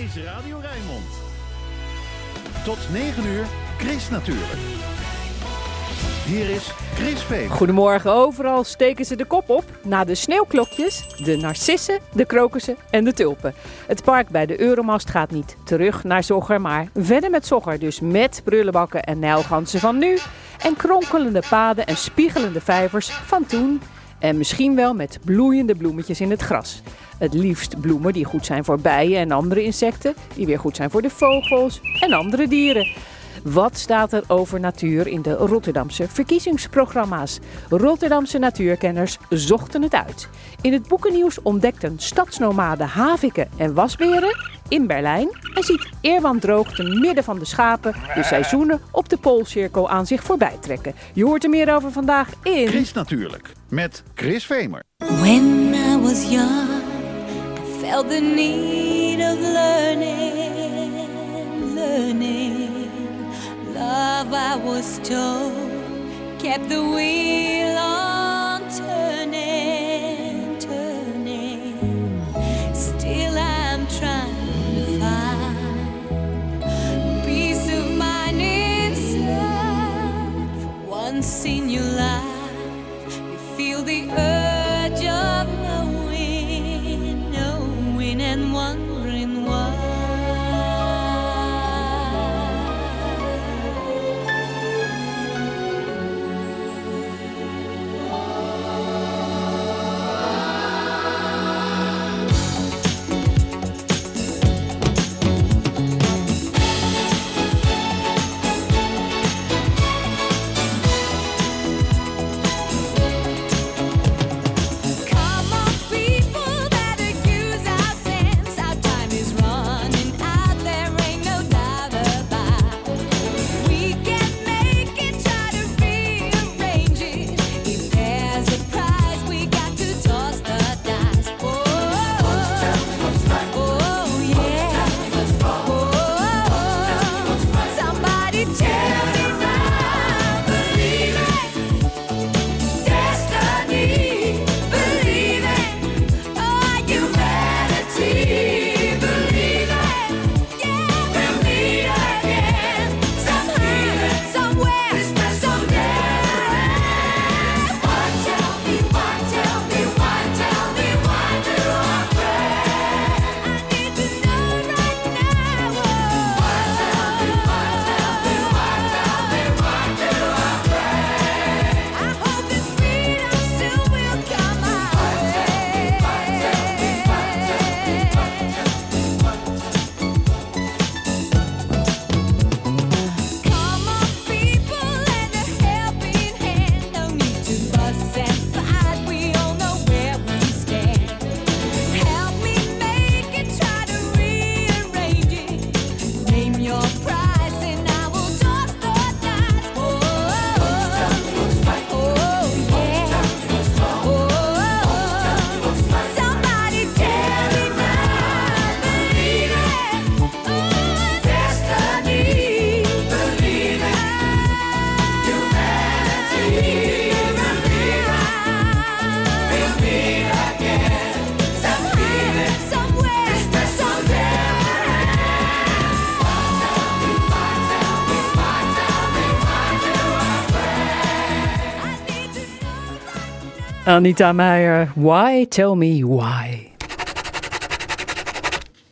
is Radio Rijnmond. Tot 9 uur, Chris natuurlijk. Hier is Chris Veen. Goedemorgen, overal steken ze de kop op. Na de sneeuwklokjes, de narcissen, de krokussen en de tulpen. Het park bij de Euromast gaat niet terug naar Zogger, maar verder met Zogger. Dus met brullenbakken en nijlgansen van nu. En kronkelende paden en spiegelende vijvers van toen. En misschien wel met bloeiende bloemetjes in het gras. Het liefst bloemen die goed zijn voor bijen en andere insecten, die weer goed zijn voor de vogels en andere dieren. Wat staat er over natuur in de Rotterdamse verkiezingsprogramma's? Rotterdamse natuurkenners zochten het uit. In het boekennieuws ontdekten stadsnomaden haviken en wasberen in Berlijn en ziet Eerwan Droog te midden van de schapen de seizoenen op de Poolcirkel aan zich voorbij trekken. Je hoort er meer over vandaag in... Chris natuurlijk, met Chris Vemer. When I was young, Felt the need of learning, learning. Love, I was told, kept the wheel on turning, turning. Still, I'm trying to find peace of mind inside. For once in your life, you feel the urge and one Anita Meijer, why? Tell me why.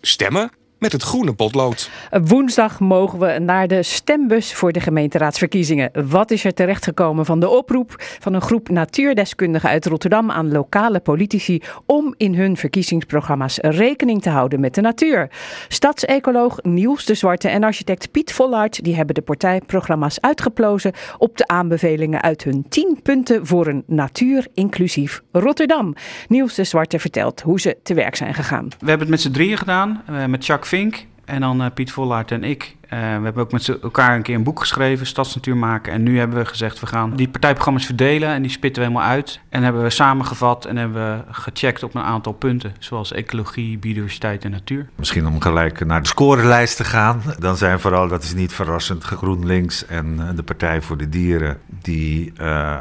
Stemmen met het groene potlood. Woensdag mogen we naar de stembus voor de gemeenteraadsverkiezingen. Wat is er terechtgekomen van de oproep van een groep natuurdeskundigen uit Rotterdam aan lokale politici om in hun verkiezingsprogramma's rekening te houden met de natuur? Stadsecoloog Niels de Zwarte en architect Piet Vollaert die hebben de partijprogramma's uitgeplozen op de aanbevelingen uit hun 10 punten voor een natuur inclusief Rotterdam. Niels de Zwarte vertelt hoe ze te werk zijn gegaan. We hebben het met z'n drieën gedaan, eh, met Jacques Vink en dan eh, Piet Vollaert en ik. Eh, we hebben ook met elkaar een keer een boek geschreven, Stadsnatuur maken. En nu hebben we gezegd, we gaan die partijprogramma's verdelen en die spitten we helemaal uit. En hebben we samengevat en hebben we gecheckt op een aantal punten, zoals ecologie, biodiversiteit en natuur. Misschien om gelijk naar de scorelijst te gaan. Dan zijn vooral, dat is niet verrassend, GroenLinks en eh, de Partij voor de Dieren... die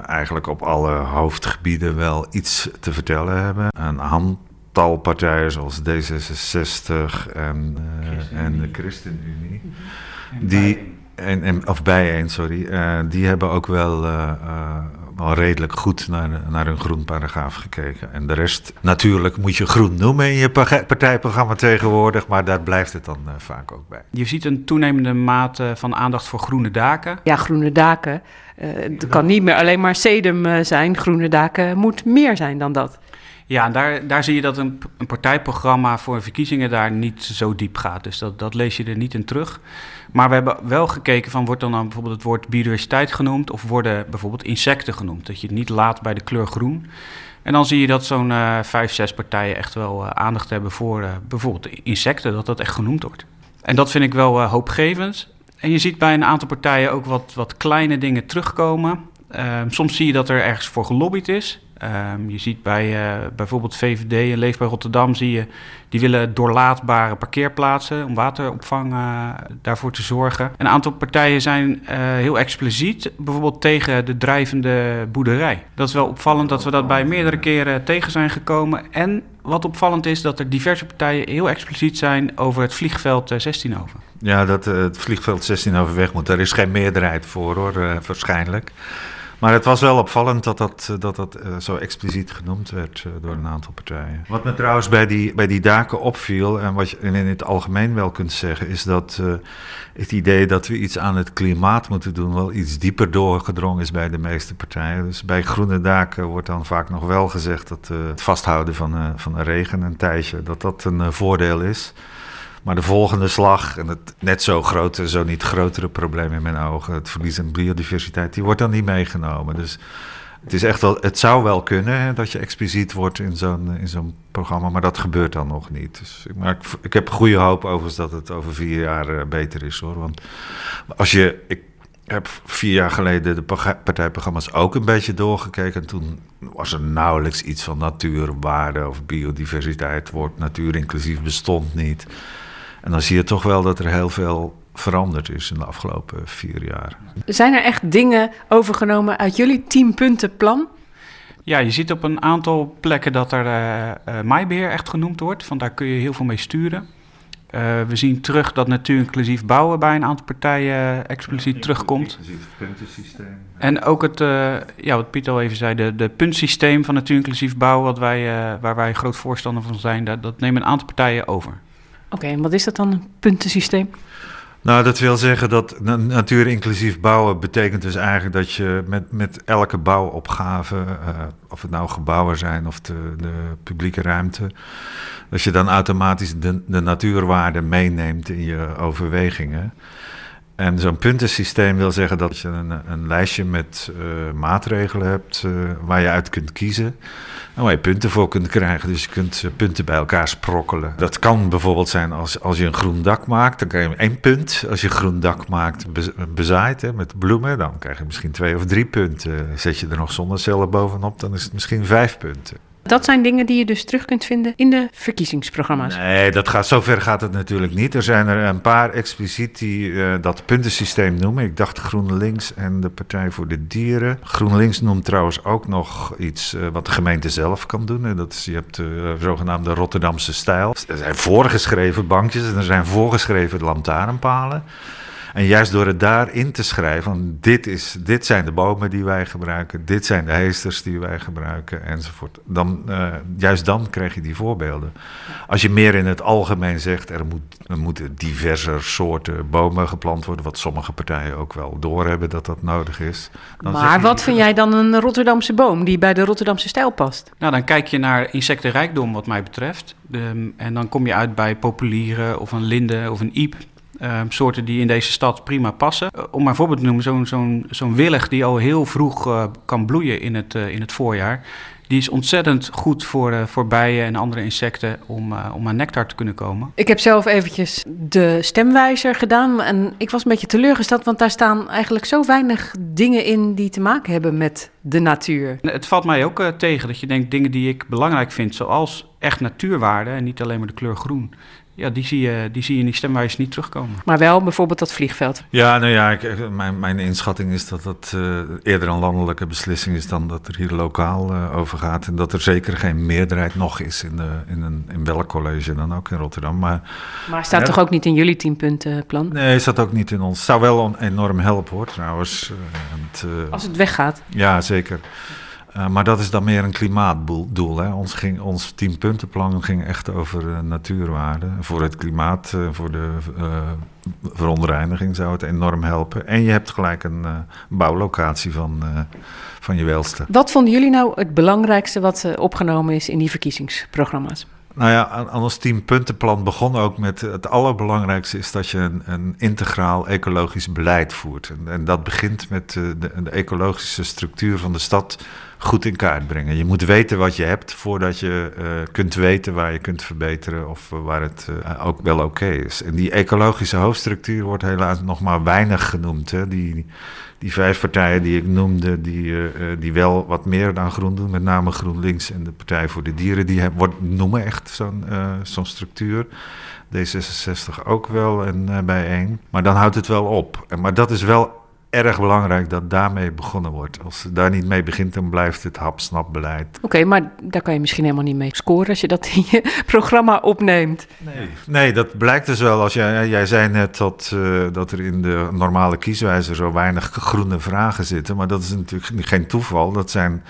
eigenlijk op alle hoofdgebieden wel iets te vertellen hebben. Een handvat tal partijen zoals D66 en, eh, en de ChristenUnie. Die, en, en, of bijeen, sorry. eh, die hebben ook wel, eh, wel redelijk goed naar, naar hun groen paragraaf gekeken. En de rest, natuurlijk moet je groen noemen in je pa- partijprogramma tegenwoordig, maar daar blijft het dan vaak ook bij. Je ziet een toenemende mate van aandacht voor groene daken. Ja, groene daken. eh, het kan niet meer alleen maar sedum eh, zijn. Groene daken moet meer zijn dan dat. Ja, en daar, daar zie je dat een, een partijprogramma voor verkiezingen daar niet zo diep gaat. Dus dat, dat lees je er niet in terug. Maar we hebben wel gekeken van, wordt dan, dan bijvoorbeeld het woord biodiversiteit genoemd... of worden bijvoorbeeld insecten genoemd? Dat je het niet laat bij de kleur groen. En dan zie je dat zo'n eh, vijf, zes partijen echt wel eh, aandacht hebben voor eh, bijvoorbeeld insecten. Dat dat echt genoemd wordt. En dat vind ik wel hoopgevend. En je ziet bij een aantal partijen ook wat, wat kleine dingen terugkomen. Ehm, soms zie je dat er ergens voor gelobbyd is. Ehm, je ziet bij eh, bijvoorbeeld VVD en Leefbaar Rotterdam, zie je, die willen doorlaatbare parkeerplaatsen om wateropvang eh, daarvoor te zorgen. Een aantal partijen zijn eh, heel expliciet, bijvoorbeeld tegen de drijvende boerderij. Dat is wel opvallend dat we dat bij meerdere keren tegen zijn gekomen. En wat opvallend is, dat er diverse partijen heel expliciet zijn over het vliegveld eh, 16 over. Ja, dat het vliegveld 16 overweg moet. Daar is geen meerderheid voor hoor, waarschijnlijk. Maar het was wel opvallend dat dat, eh, dat, dat eh, zo expliciet genoemd werd eh, door een aantal partijen. Wat me trouwens bij die, bij die daken opviel, en wat je in het algemeen wel kunt zeggen, is dat het idee dat we iets aan het klimaat moeten doen wel iets dieper doorgedrongen is bij de meeste partijen. Dus bij groene daken wordt dan vaak nog wel gezegd dat het vasthouden van, van regen een tijdje, dat dat een voordeel is. Maar de volgende slag, en het net zo grote, zo niet grotere probleem in mijn ogen, het verlies aan biodiversiteit, die wordt dan niet meegenomen. Dus het, is echt wel, het zou wel kunnen hè, dat je expliciet wordt in zo'n, in zo'n programma, maar dat gebeurt dan nog niet. Dus, ik- maar ik, ik heb goede hoop overigens dat het over vier jaar eh, beter is hoor. Want als je. Ik, heb vier jaar geleden de partijprogramma's ook een beetje doorgekeken. En toen was er nauwelijks iets van natuurwaarde of biodiversiteit. Woord natuur inclusief bestond niet. En dan zie je toch wel dat er heel veel veranderd is in de afgelopen vier jaar. Zijn er echt dingen overgenomen uit jullie tienpuntenplan? Ja, je ziet op een aantal plekken dat er eh, eh, maaibeheer echt genoemd wordt. Van daar kun je heel veel mee sturen. Eh, we zien terug dat natuur inclusief bouwen bij een aantal partijen expliciet terugkomt. En ook het, eh, ja, wat Piet al even zei, de, de puntsysteem van natuur inclusief bouwen, wat wij, eh, waar wij groot voorstander van zijn, dat, dat nemen een aantal partijen over. Oké, en wat is dat dan, een puntensysteem? Nou, dat wil zeggen dat na- natuur inclusief bouwen betekent dus eigenlijk dat je met, met elke bouwopgave, eh, of het nou gebouwen zijn of de, de publieke ruimte, dat je dan automatisch de, de natuurwaarde meeneemt in je overwegingen. En zo'n puntensysteem wil zeggen dat je een, een lijstje met eh, maatregelen hebt eh, waar je uit kunt kiezen. En waar je punten voor kunt krijgen. Dus je kunt eh, punten bij elkaar sprokkelen. Dat kan bijvoorbeeld zijn als, als je een groen dak maakt, dan krijg je één punt. Als je een groen dak maakt, bez- bezaaid met bloemen, dan krijg je misschien twee of drie punten. Zet je er nog zonnecellen bovenop, dan is het misschien vijf punten. Dat zijn dingen die je dus terug kunt vinden in de verkiezingsprogramma's. Nee, dat gaat, zover gaat het natuurlijk niet. Er zijn er een paar expliciet die eh, dat puntensysteem noemen. Ik dacht GroenLinks en de Partij voor de Dieren. GroenLinks noemt trouwens ook nog iets eh, wat de gemeente zelf kan doen. En dat is, je hebt de eh, zogenaamde Rotterdamse stijl. Er zijn voorgeschreven bankjes en er zijn voorgeschreven lantaarnpalen. En juist door het daarin te schrijven, van dit, is, dit zijn de bomen die wij gebruiken, dit zijn de heesters die wij gebruiken, enzovoort. Dan, eh, juist dan krijg je die voorbeelden. Als je meer in het algemeen zegt, er, moet, er moeten diverse soorten bomen geplant worden, wat sommige partijen ook wel doorhebben dat dat nodig is. dan zeg Maar wat vind jij dan een Rotterdamse boom die bij de Rotterdamse stijl past? Nou, dan kijk je naar insectenrijkdom wat mij betreft. De- en dan kom je uit bij populieren of een linde of een iep. Ehm, soorten die in deze stad prima passen. Eh, om maar een voorbeeld te noemen, zo'n zo'n zo'n willig die al heel vroeg eh, kan bloeien in het, eh, in het voorjaar. Die is ontzettend goed voor, voor bijen en andere insecten om, om aan nectar te kunnen komen. Ik heb zelf eventjes de stemwijzer gedaan en ik was een beetje teleurgesteld, want daar staan eigenlijk zo weinig dingen in die te maken hebben met de natuur. Het valt mij ook tegen dat je denkt dingen die ik belangrijk vind, zoals echt natuurwaarde en niet alleen maar de kleur groen. Ja, die, zie je, die zie je in die stemwijze niet terugkomen. Maar wel bijvoorbeeld dat vliegveld. Ja, nou ja, ik, ik- mijn, mijn inschatting is dat dat eh, eerder een landelijke beslissing is dan dat er hier lokaal eh, over gaat. En dat er zeker geen meerderheid nog is in, de, in, een, in welk college dan ook in Rotterdam. Maar Maar staat Ja. toch ook niet in jullie tienpuntenplan? nee, is dat ook niet in ons. Zou wel een- enorm helpen hoor, trouwens. Eh, het, eh, Als het weggaat. Ja, zeker. Eh, maar dat is dan meer een klimaatdoel. Hè. Ons, ging, ons tienpuntenplan ging echt over eh, natuurwaarden. Voor het klimaat, eh, voor de verontreiniging zou het enorm helpen. En je hebt gelijk een bouwlocatie van, van je welste. Wat vonden jullie nou het belangrijkste wat opgenomen is in die verkiezingsprogramma's? Nou ja, aan ons tienpuntenplan begon ook met het allerbelangrijkste is dat je een, een integraal ecologisch beleid voert. En, en dat begint met de, de ecologische structuur van de stad goed in kaart brengen. Je moet weten wat je hebt voordat je eh, kunt weten waar je kunt verbeteren of eh, waar het eh, ook wel oké is. En die ecologische hoofdstructuur wordt helaas nog maar weinig genoemd. Hè. Die, die vijf partijen die ik noemde, die, die wel wat meer dan groen doen, met name GroenLinks en de Partij voor de Dieren, die wordt, noemen echt zo'n zo'n structuur. D66 ook wel en bijeen. Maar dan houdt het wel op. Maar dat is wel erg belangrijk dat daarmee begonnen wordt. Als je daar niet mee begint, dan blijft het hap-snap-beleid. Oké, maar daar kan je misschien helemaal niet mee scoren als je dat in je programma opneemt. Nee. nee, dat blijkt dus wel. Als jij, jij zei net dat, eh, dat er in de normale kieswijzer zo weinig groene vragen zitten. Maar dat is natuurlijk geen toeval. Dat zijn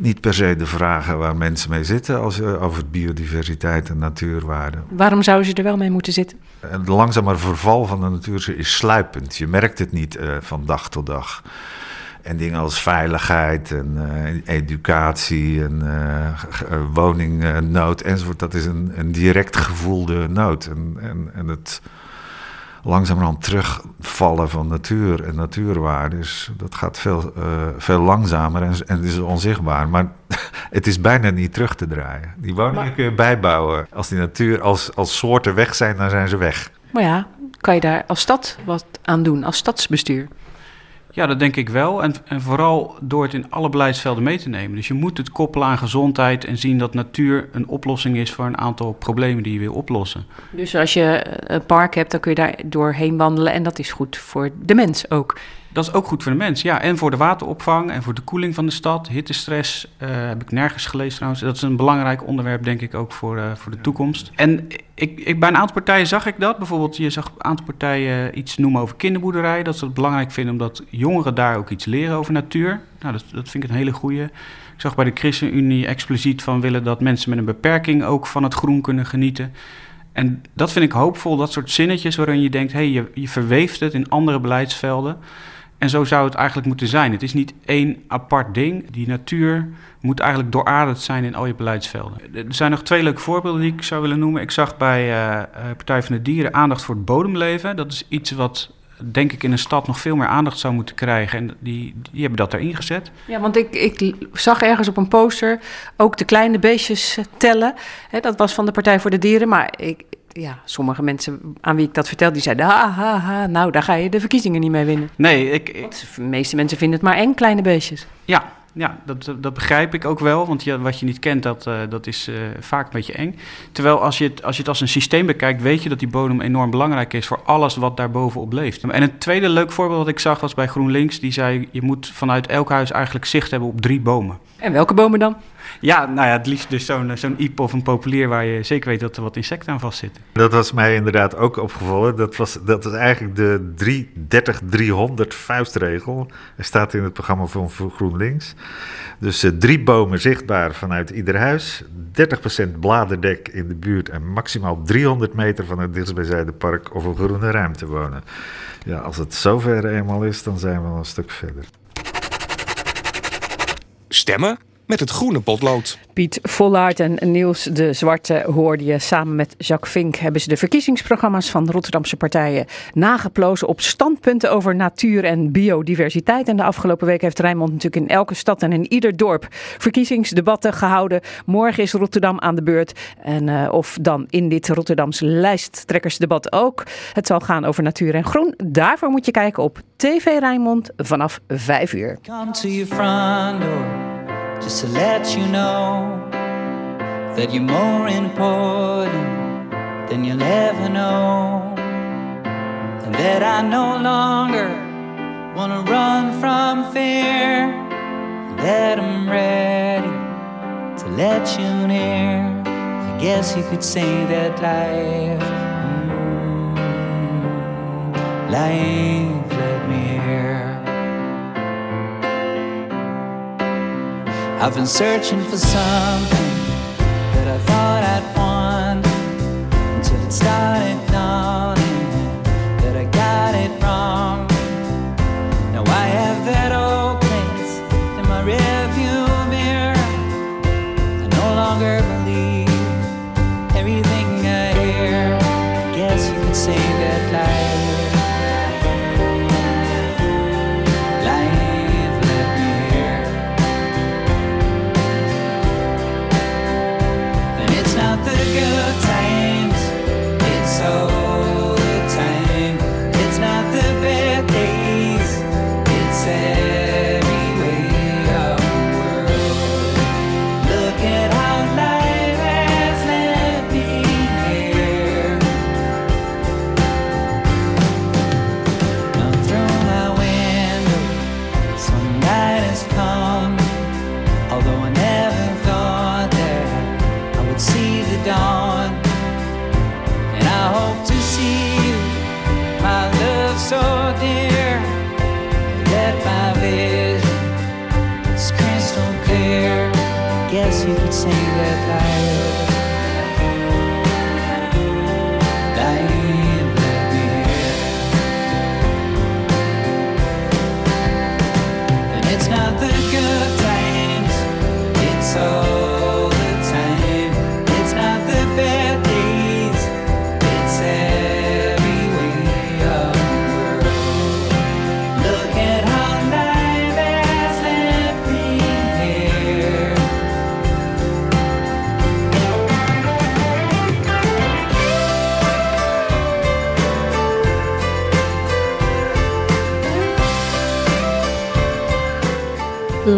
niet per se de vragen waar mensen mee zitten als, je over biodiversiteit en natuurwaarden. Waarom zouden ze er wel mee moeten zitten? Het langzame verval van de natuur is sluipend. Je merkt het niet eh, van dag tot dag. En dingen als veiligheid en eh, educatie en eh, eh, woningnood enzovoort, dat is een, een direct gevoelde nood. En, en, en het langzamerhand terugvallen van natuur en natuurwaarden, is- dat gaat veel, eh, veel langzamer en, en het is onzichtbaar. Maar het is bijna niet terug te draaien. Die woningen kun je bijbouwen. Als die natuur, als, als soorten weg zijn, dan zijn ze weg. Maar ja, kan je daar als stad wat aan doen, als stadsbestuur? Ja, dat denk ik wel. En, vooral door het in alle beleidsvelden mee te nemen. Dus je moet het koppelen aan gezondheid en zien dat natuur een oplossing is voor een aantal problemen die je wil oplossen. Dus als je eh, een park hebt, dan kun je daar doorheen wandelen en dat is goed voor de mens ook. Dat is ook goed voor de mens, ja. En voor de wateropvang en voor de koeling van de stad. Hittestress eh, heb ik nergens gelezen trouwens. Dat is een belangrijk onderwerp, denk ik, ook voor, eh, voor de toekomst. En ik, ik, bij een aantal partijen zag ik dat. Bijvoorbeeld, je zag een aantal partijen iets noemen over kinderboerderij. Dat ze het belangrijk vinden omdat jongeren daar ook iets leren over natuur. Nou, dat, dat vind ik een hele goeie. Ik zag bij de ChristenUnie expliciet van willen dat mensen met een beperking ook van het groen kunnen genieten. En dat vind ik hoopvol, dat soort zinnetjes waarin je denkt, hé, hey, je, je verweeft het in andere beleidsvelden. En zo zou het eigenlijk moeten zijn. Het is niet één apart ding. Die natuur moet eigenlijk dooraderd zijn in al je beleidsvelden. Er zijn nog twee leuke voorbeelden die ik zou willen noemen. Ik zag bij eh, Partij van de Dieren aandacht voor het bodemleven. Dat is iets wat, denk ik, in een stad nog veel meer aandacht zou moeten krijgen. En die, die hebben dat erin gezet. Ja, want ik, ik zag ergens op een poster ook de kleine beestjes tellen. Dat was van de Partij voor de Dieren, maar ik, ja, sommige mensen aan wie ik dat vertelde, die zeiden, ha, ha, ha, nou, daar ga je de verkiezingen niet mee winnen. Nee, ik, ik- Want de meeste mensen vinden het maar eng, kleine beestjes. Ja, ja dat, dat begrijp ik ook wel. Want je, wat je niet kent, dat, eh, dat is eh, vaak een beetje eng. Terwijl als je, het, als je het als een systeem bekijkt, weet je dat die bodem enorm belangrijk is voor alles wat daarbovenop leeft. En een tweede leuk voorbeeld dat ik zag was bij GroenLinks. Die zei, je moet vanuit elk huis eigenlijk zicht hebben op drie bomen. En welke bomen dan? Ja, nou ja, het liefst dus zo'n zo'n iep of een populier waar je zeker weet dat er wat insecten aan vastzitten. Dat was mij inderdaad ook opgevallen. Dat was, dat was eigenlijk de 3-30-300 vuistregel. Er staat in het programma van GroenLinks. Dus eh, drie bomen zichtbaar vanuit ieder huis. 30% bladerdek in de buurt. En maximaal 300 meter van het dichtstbijzijnde park of een groene ruimte wonen. Ja, als het zover eenmaal is, dan zijn we al een stuk verder. Stemmen met het groene potlood. Piet Vollaert en Niels de Zwarte hoorde je. Samen met Jacques Vink hebben ze de verkiezingsprogramma's van Rotterdamse partijen nageplozen op standpunten over natuur en biodiversiteit. En de afgelopen week heeft Rijnmond natuurlijk in elke stad en in ieder dorp verkiezingsdebatten gehouden. Morgen is Rotterdam aan de beurt. En eh, of dan in dit Rotterdamse lijsttrekkersdebat ook. Het zal gaan over natuur en groen. Daarvoor moet je kijken op TV Rijnmond vanaf 5 uur. Come to your front door just to let you know that you're more important than you'll ever know. And that I no longer wanna run from fear. And that I'm ready to let you near. I guess you could say that life, mm, life I've been searching for something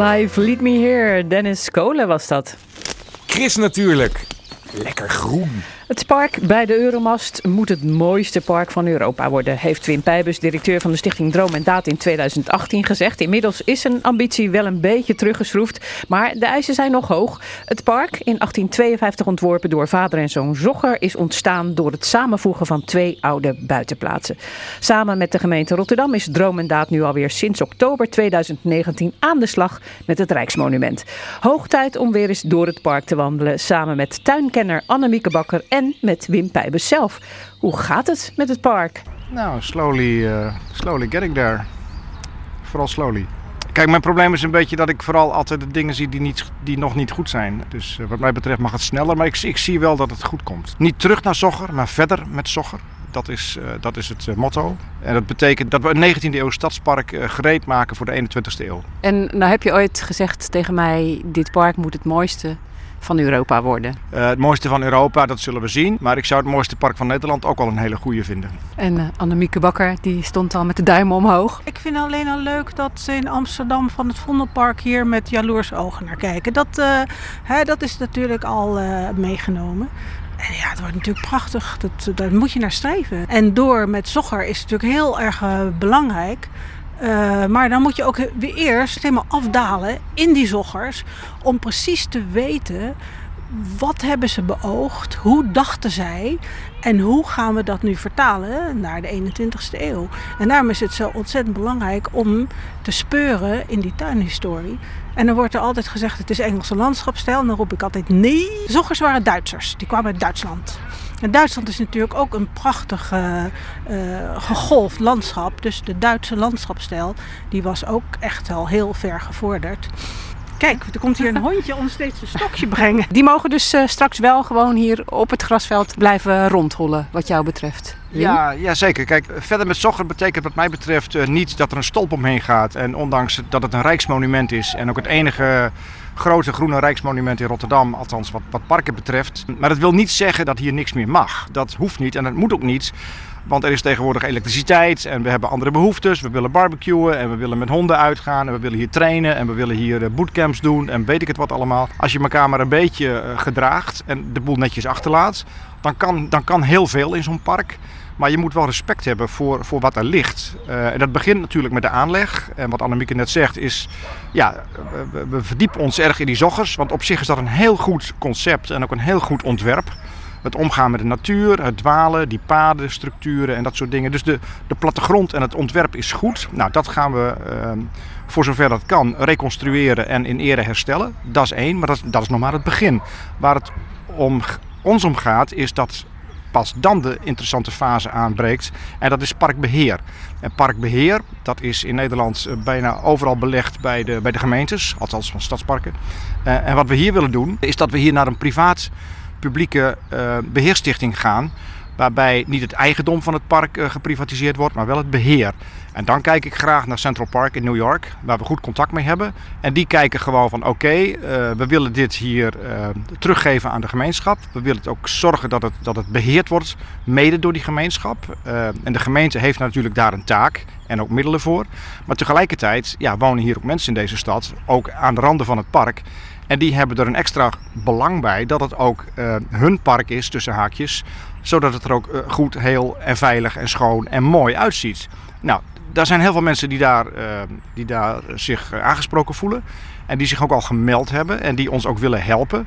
Live Lead Me Here, Dennis Kolen was dat. Chris natuurlijk. Lekker groen. Het park bij de Euromast moet het mooiste park van Europa worden, heeft Wim Pijbus, directeur van de stichting Droom en Daad in 2018 gezegd. Inmiddels is zijn ambitie wel een beetje teruggeschroefd, maar de eisen zijn nog hoog. Het park, in 1852 ontworpen door vader en zoon Zogger, is ontstaan door het samenvoegen van twee oude buitenplaatsen. Samen met de gemeente Rotterdam is Droom en Daad nu alweer sinds oktober 2019 aan de slag met het Rijksmonument. Hoog tijd om weer eens door het park te wandelen, samen met tuinkenner Annemieke Bakker en met Wim Pijbus zelf. Hoe gaat het met het park? Nou, slowly, eh, slowly getting there. Vooral slowly. Kijk, mijn probleem is een beetje dat ik vooral altijd de dingen zie die, niet, die nog niet goed zijn. Dus eh, wat mij betreft mag het sneller, maar ik, ik zie wel dat het goed komt. Niet terug naar Zogger, maar verder met Zogger. Dat is, eh, dat is het motto. En dat betekent dat we een 19e eeuw stadspark eh, gereed maken voor de 21e eeuw. En nou heb je ooit gezegd tegen mij, dit park moet het mooiste van Europa worden. Eh, het mooiste van Europa, dat zullen we zien. Maar ik zou het mooiste park van Nederland ook wel een hele goede vinden. En uh, Annemieke Bakker, die stond al met de duim omhoog. Ik vind alleen al leuk dat ze in Amsterdam van het Vondelpark hier met jaloers ogen naar kijken. Dat, uh, hè, dat is natuurlijk al uh, meegenomen. En ja, het wordt natuurlijk prachtig. Dat, daar moet je naar streven. En door met Zogger is het natuurlijk heel erg uh, belangrijk. Uh, maar dan moet je ook weer eerst helemaal afdalen in die zoggers. Om precies te weten wat hebben ze beoogd, hoe dachten zij en hoe gaan we dat nu vertalen naar de 21ste eeuw. En daarom is het zo ontzettend belangrijk om te speuren in die tuinhistorie. En dan wordt er altijd gezegd het is Engelse landschapstijl. En dan roep ik altijd nee. De waren Duitsers, die kwamen uit Duitsland. En Duitsland is natuurlijk ook een prachtig uh, gegolfd landschap. Dus de Duitse landschapstijl die was ook echt al heel ver gevorderd. Kijk, er komt hier een hondje ons steeds een stokje brengen. Die mogen dus uh, straks wel gewoon hier op het grasveld blijven rondhollen, wat jou betreft. Ja, ja, zeker. Kijk, verder met Zogger betekent wat mij betreft uh, niet dat er een stolp omheen gaat. En ondanks dat het een rijksmonument is en ook het enige grote groene rijksmonument in Rotterdam, althans wat, wat parken betreft. Maar dat wil niet zeggen dat hier niks meer mag. Dat hoeft niet en dat moet ook niet. Want er is tegenwoordig elektriciteit en we hebben andere behoeftes. We willen barbecuen en we willen met honden uitgaan en we willen hier trainen en we willen hier bootcamps doen en weet ik het wat allemaal. Als je elkaar maar een beetje gedraagt en de boel netjes achterlaat, dan kan, dan kan heel veel in zo'n park. Maar je moet wel respect hebben voor, voor wat er ligt. Eh, en dat begint natuurlijk met de aanleg. En wat Annemieke net zegt is, ja, we, verdiepen ons erg in die zoggers. Want op zich is dat een heel goed concept en ook een heel goed ontwerp. Het omgaan met de natuur, het dwalen, die paden, structuren en dat soort dingen. Dus de, de plattegrond en het ontwerp is goed. Nou, dat gaan we ehm, voor zover dat kan reconstrueren en in ere herstellen. Dat is één, maar dat, dat is nog maar het begin. Waar het om, ons om gaat is dat pas dan de interessante fase aanbreekt. En dat is parkbeheer. En parkbeheer, dat is in Nederland eh, bijna overal belegd bij de, bij de gemeentes, althans van stadsparken. Eh, en wat we hier willen doen, is dat we hier naar een privaat publieke eh, beheerstichting gaan. Waarbij niet het eigendom van het park eh, geprivatiseerd wordt, maar wel het beheer. En dan kijk ik graag naar Central Park in New York, waar we goed contact mee hebben. En die kijken gewoon van oké, eh, we willen dit hier eh, teruggeven aan de gemeenschap. We willen ook zorgen dat het, dat het beheerd wordt, mede door die gemeenschap. En de gemeente heeft natuurlijk daar een taak en ook middelen voor. Maar tegelijkertijd ja, wonen hier ook mensen in deze stad, ook aan de randen van het park. En die hebben er een extra belang bij dat het ook hun park is, tussen haakjes. Zodat het er ook eh, goed, heel en veilig en schoon en mooi uitziet. Nou, daar zijn heel veel mensen die daar, eh, die daar zich eh, aangesproken voelen. En die zich ook al gemeld hebben en die ons ook willen helpen.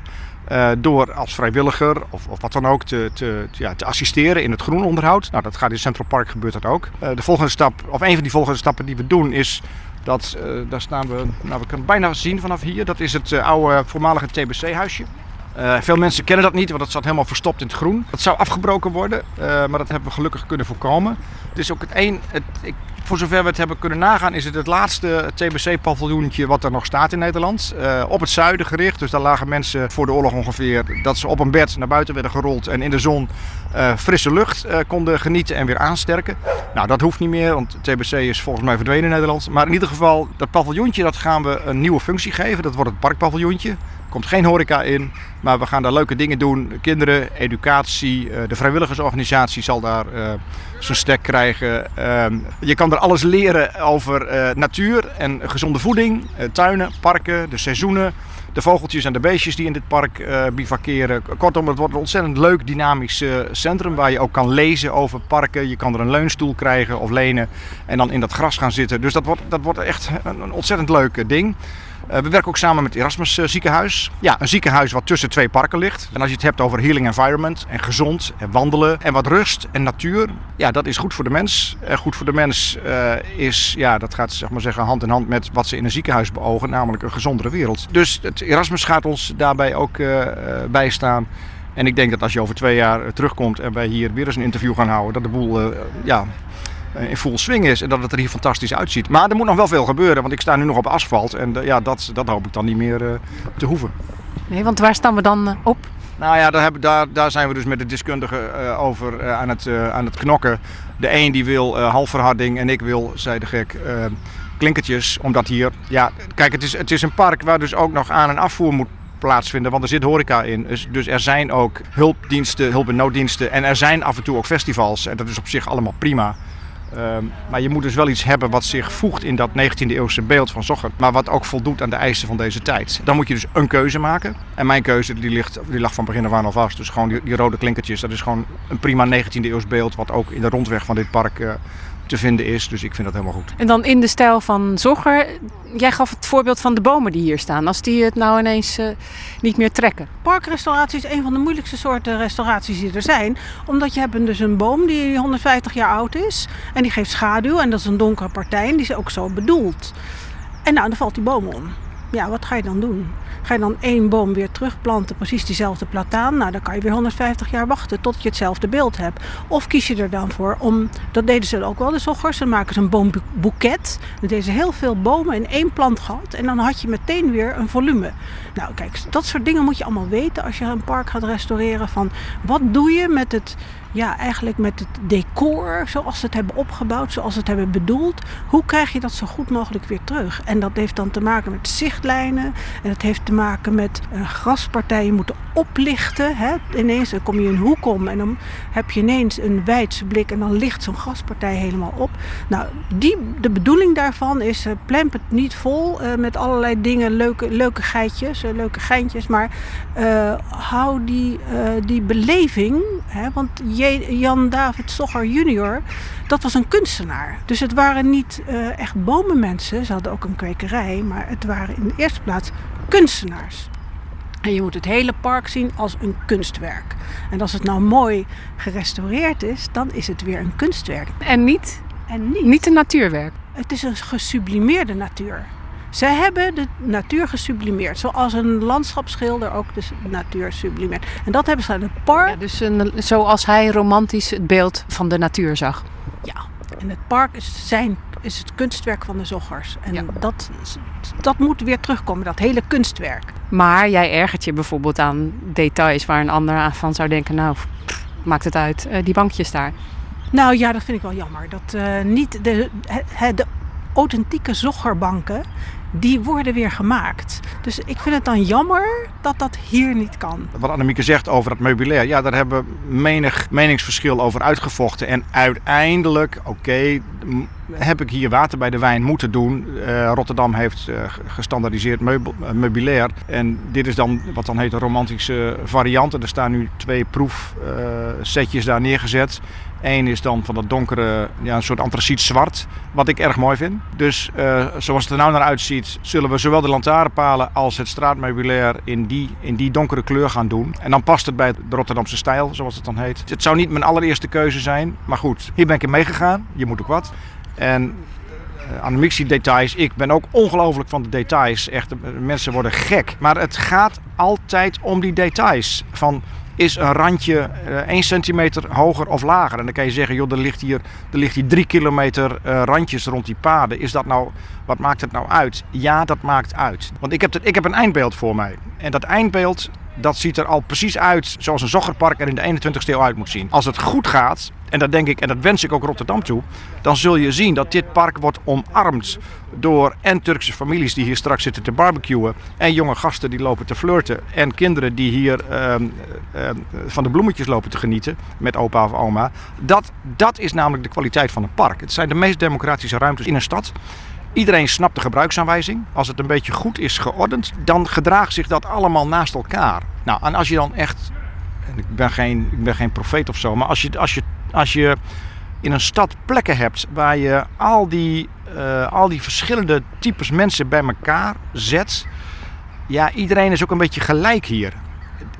door als vrijwilliger of, of wat dan ook te, te, ja, te assisteren in het groenonderhoud. Nou, dat gaat in Central Park gebeurt dat ook. De volgende stap, of een van die volgende stappen die we doen is dat, daar staan we, nou we kunnen bijna zien vanaf hier. Dat is het oude voormalige TBC-huisje. Eh, veel mensen kennen dat niet, want dat zat helemaal verstopt in het groen. Dat zou afgebroken worden, eh, maar dat hebben we gelukkig kunnen voorkomen. Het is ook het het, ik, voor zover we het hebben kunnen nagaan, is het het laatste TBC-paviljoentje wat er nog staat in Nederland. Eh, op het zuiden gericht, dus daar lagen mensen voor de oorlog ongeveer dat ze op een bed naar buiten werden gerold en in de zon frisse lucht konden genieten en weer aansterken. Nou, dat hoeft niet meer, want TBC is volgens mij verdwenen in Nederland. Maar in ieder geval, dat paviljoentje dat gaan we een nieuwe functie geven. Dat wordt het parkpaviljoentje. Komt geen horeca in, maar we gaan daar leuke dingen doen. Kinderen, educatie, eh, de vrijwilligersorganisatie zal daar eh, zijn stek krijgen. Ehm, je kan er alles leren over eh, natuur en gezonde voeding, tuinen, parken, de seizoenen. De vogeltjes en de beestjes die in dit park bivakeren. Kortom, het wordt een ontzettend leuk, dynamisch centrum waar je ook kan lezen over parken. Je kan er een leunstoel krijgen of lenen en dan in dat gras gaan zitten. Dus dat wordt, dat wordt echt een, ontzettend leuk ding. Eh, we werken ook samen met Erasmus eh, ziekenhuis. Ja, een ziekenhuis wat tussen twee parken ligt. En als je het hebt over healing environment en gezond en wandelen en wat rust en natuur. Ja, dat is goed voor de mens. En goed voor de mens eh, is, ja, dat gaat zeg maar zeggen hand in hand met wat ze in een ziekenhuis beogen. Namelijk een gezondere wereld. Dus het Erasmus gaat ons daarbij ook bijstaan. En ik denk dat als je over twee jaar terugkomt en wij hier weer eens een interview gaan houden, dat de boel ja, in full swing is en dat het er hier fantastisch uitziet. Maar er moet nog wel veel gebeuren, want ik sta nu nog op asfalt en eh, ja, dat, dat hoop ik dan niet meer eh, te hoeven. Nee, want waar staan we dan eh, op? Nou ja, daar, hebben, daar, daar zijn we dus met de deskundigen eh, over eh, aan, het, eh, aan het knokken. De een die wil eh, halfverharding en ik wil, zei de gek, eh, klinkertjes. Omdat hier, ja, kijk, het is, het is een park waar dus ook nog aan- en afvoer moet plaatsvinden, want er zit horeca in. Dus, dus er zijn ook hulpdiensten, hulp- en nooddiensten en er zijn af en toe ook festivals. En dat is op zich allemaal prima. Ehm, maar je moet dus wel iets hebben wat zich voegt in dat 19e eeuwse beeld van Zocher. Maar wat ook voldoet aan de eisen van deze tijd. Dan moet je dus een keuze maken. En mijn keuze die ligt, die lag van begin af aan al vast. Dus gewoon die, rode klinkertjes. Dat is gewoon een prima 19e eeuws beeld. Wat ook in de rondweg van dit park eh, te vinden is. Dus ik vind dat helemaal goed. En dan in de stijl van Zogger. Jij gaf het voorbeeld van de bomen die hier staan. Als die het nou ineens eh, niet meer trekken. Parkrestauratie is een van de moeilijkste soorten restauraties die er zijn. Omdat je hebt een- dus een boom die 150 jaar oud is. En die geeft schaduw. En dat is een donkere partij. En die is ook zo bedoeld. En nou, dan valt die boom om. Ja, wat ga je dan doen? Ga je dan één boom weer terugplanten, precies diezelfde plataan? Nou, dan kan je weer 150 jaar wachten tot je hetzelfde beeld hebt. Of kies je er dan voor om, dat deden ze ook wel, de zoggers, dan maken ze een boomboeket. Dan deden ze heel veel bomen in één plant gehad en dan had je meteen weer een volume. Nou, kijk, dat soort dingen moet je allemaal weten als je een park gaat restaureren. Van wat doe je met het ja, eigenlijk met het decor zoals ze het hebben opgebouwd, zoals ze het hebben bedoeld. Hoe krijg je dat zo goed mogelijk weer terug? En dat heeft dan te maken met zichtlijnen. En het heeft te maken met eh, graspartijen moeten oplichten. Hè? Ineens dan kom je een hoek om en dan heb je ineens een wijdse blik en dan ligt zo'n graspartij helemaal op. Nou, die, de bedoeling daarvan is, uh, plemp het niet vol eh, met allerlei dingen, leuke, leuke geitjes, eh, leuke geintjes. Maar eh, hou die, eh, die beleving, hè? want Jan David Sogger junior, dat was een kunstenaar. Dus het waren niet eh, echt bomenmensen, ze hadden ook een kwekerij, maar het waren in de eerste plaats kunstenaars. En je moet het hele park zien als een kunstwerk. En als het nou mooi gerestaureerd is, dan is het weer een kunstwerk. En niet, En niet, niet een natuurwerk. het is een gesublimeerde natuur. Zij hebben de natuur gesublimeerd, zoals een landschapsschilder ook de natuur sublimeert. En dat hebben ze aan het park. Ja, dus een, zoals hij romantisch het beeld van de natuur zag. Ja, en het park is, zijn, is het kunstwerk van de zoggers. En Ja. dat, dat moet weer terugkomen, dat hele kunstwerk. Maar jij ergert je bijvoorbeeld aan details waar een ander aan van zou denken, nou, pff, maakt het uit, eh, die bankjes daar. Nou ja, dat vind ik wel jammer. Dat eh, niet de, de authentieke zoggerbanken, die worden weer gemaakt. Dus ik vind het dan jammer dat dat hier niet kan. Wat Annemieke zegt over het meubilair, ja, daar hebben we menig meningsverschil over uitgevochten. En uiteindelijk, oké, heb ik hier water bij de wijn moeten doen. Eh, Rotterdam heeft g- gestandaardiseerd meubel, eh, meubilair. En dit is dan wat dan heet een romantische variant. En er staan nu twee proefsetjes daar neergezet. Eén is dan van dat donkere, ja, een soort antraciet zwart, wat ik erg mooi vind. Dus zoals het er nou naar uitziet, zullen we zowel de lantaarnpalen als het straatmeubilair in die, in die donkere kleur gaan doen. En dan past het bij de Rotterdamse stijl, zoals het dan heet. Het zou niet mijn allereerste keuze zijn, maar goed, hier ben ik in meegegaan. Je moet ook wat. En eh, Annemiek ziet details. Ik ben ook ongelooflijk van de details. Echt, eh, mensen worden gek. Maar het gaat altijd om die details. Van is een randje eh 1 centimeter hoger of lager? En dan kan je zeggen, joh, er ligt hier, er ligt hier 3 kilometer eh, randjes rond die paden. Is dat nou, wat maakt het nou uit? Ja, dat maakt uit. Want ik heb, het, ik heb een eindbeeld voor mij. En dat eindbeeld, dat ziet er al precies uit zoals een zoggerpark er in de 21ste eeuw uit moet zien. Als het goed gaat, en dat denk ik en dat wens ik ook Rotterdam toe, dan zul je zien dat dit park wordt omarmd door en Turkse families die hier straks zitten te barbecuen, en jonge gasten die lopen te flirten, en kinderen die hier ehm, ehm, van de bloemetjes lopen te genieten met opa of oma. Dat, dat is namelijk de kwaliteit van een park. Het zijn de meest democratische ruimtes in een stad. Iedereen snapt de gebruiksaanwijzing. Als het een beetje goed is geordend, dan gedraagt zich dat allemaal naast elkaar. Nou, en als je dan echt, en ik ben geen, ik ben geen profeet of zo, maar als je, als je, als je in een stad plekken hebt waar je al die, eh, al die verschillende types mensen bij elkaar zet, ja, iedereen is ook een beetje gelijk hier.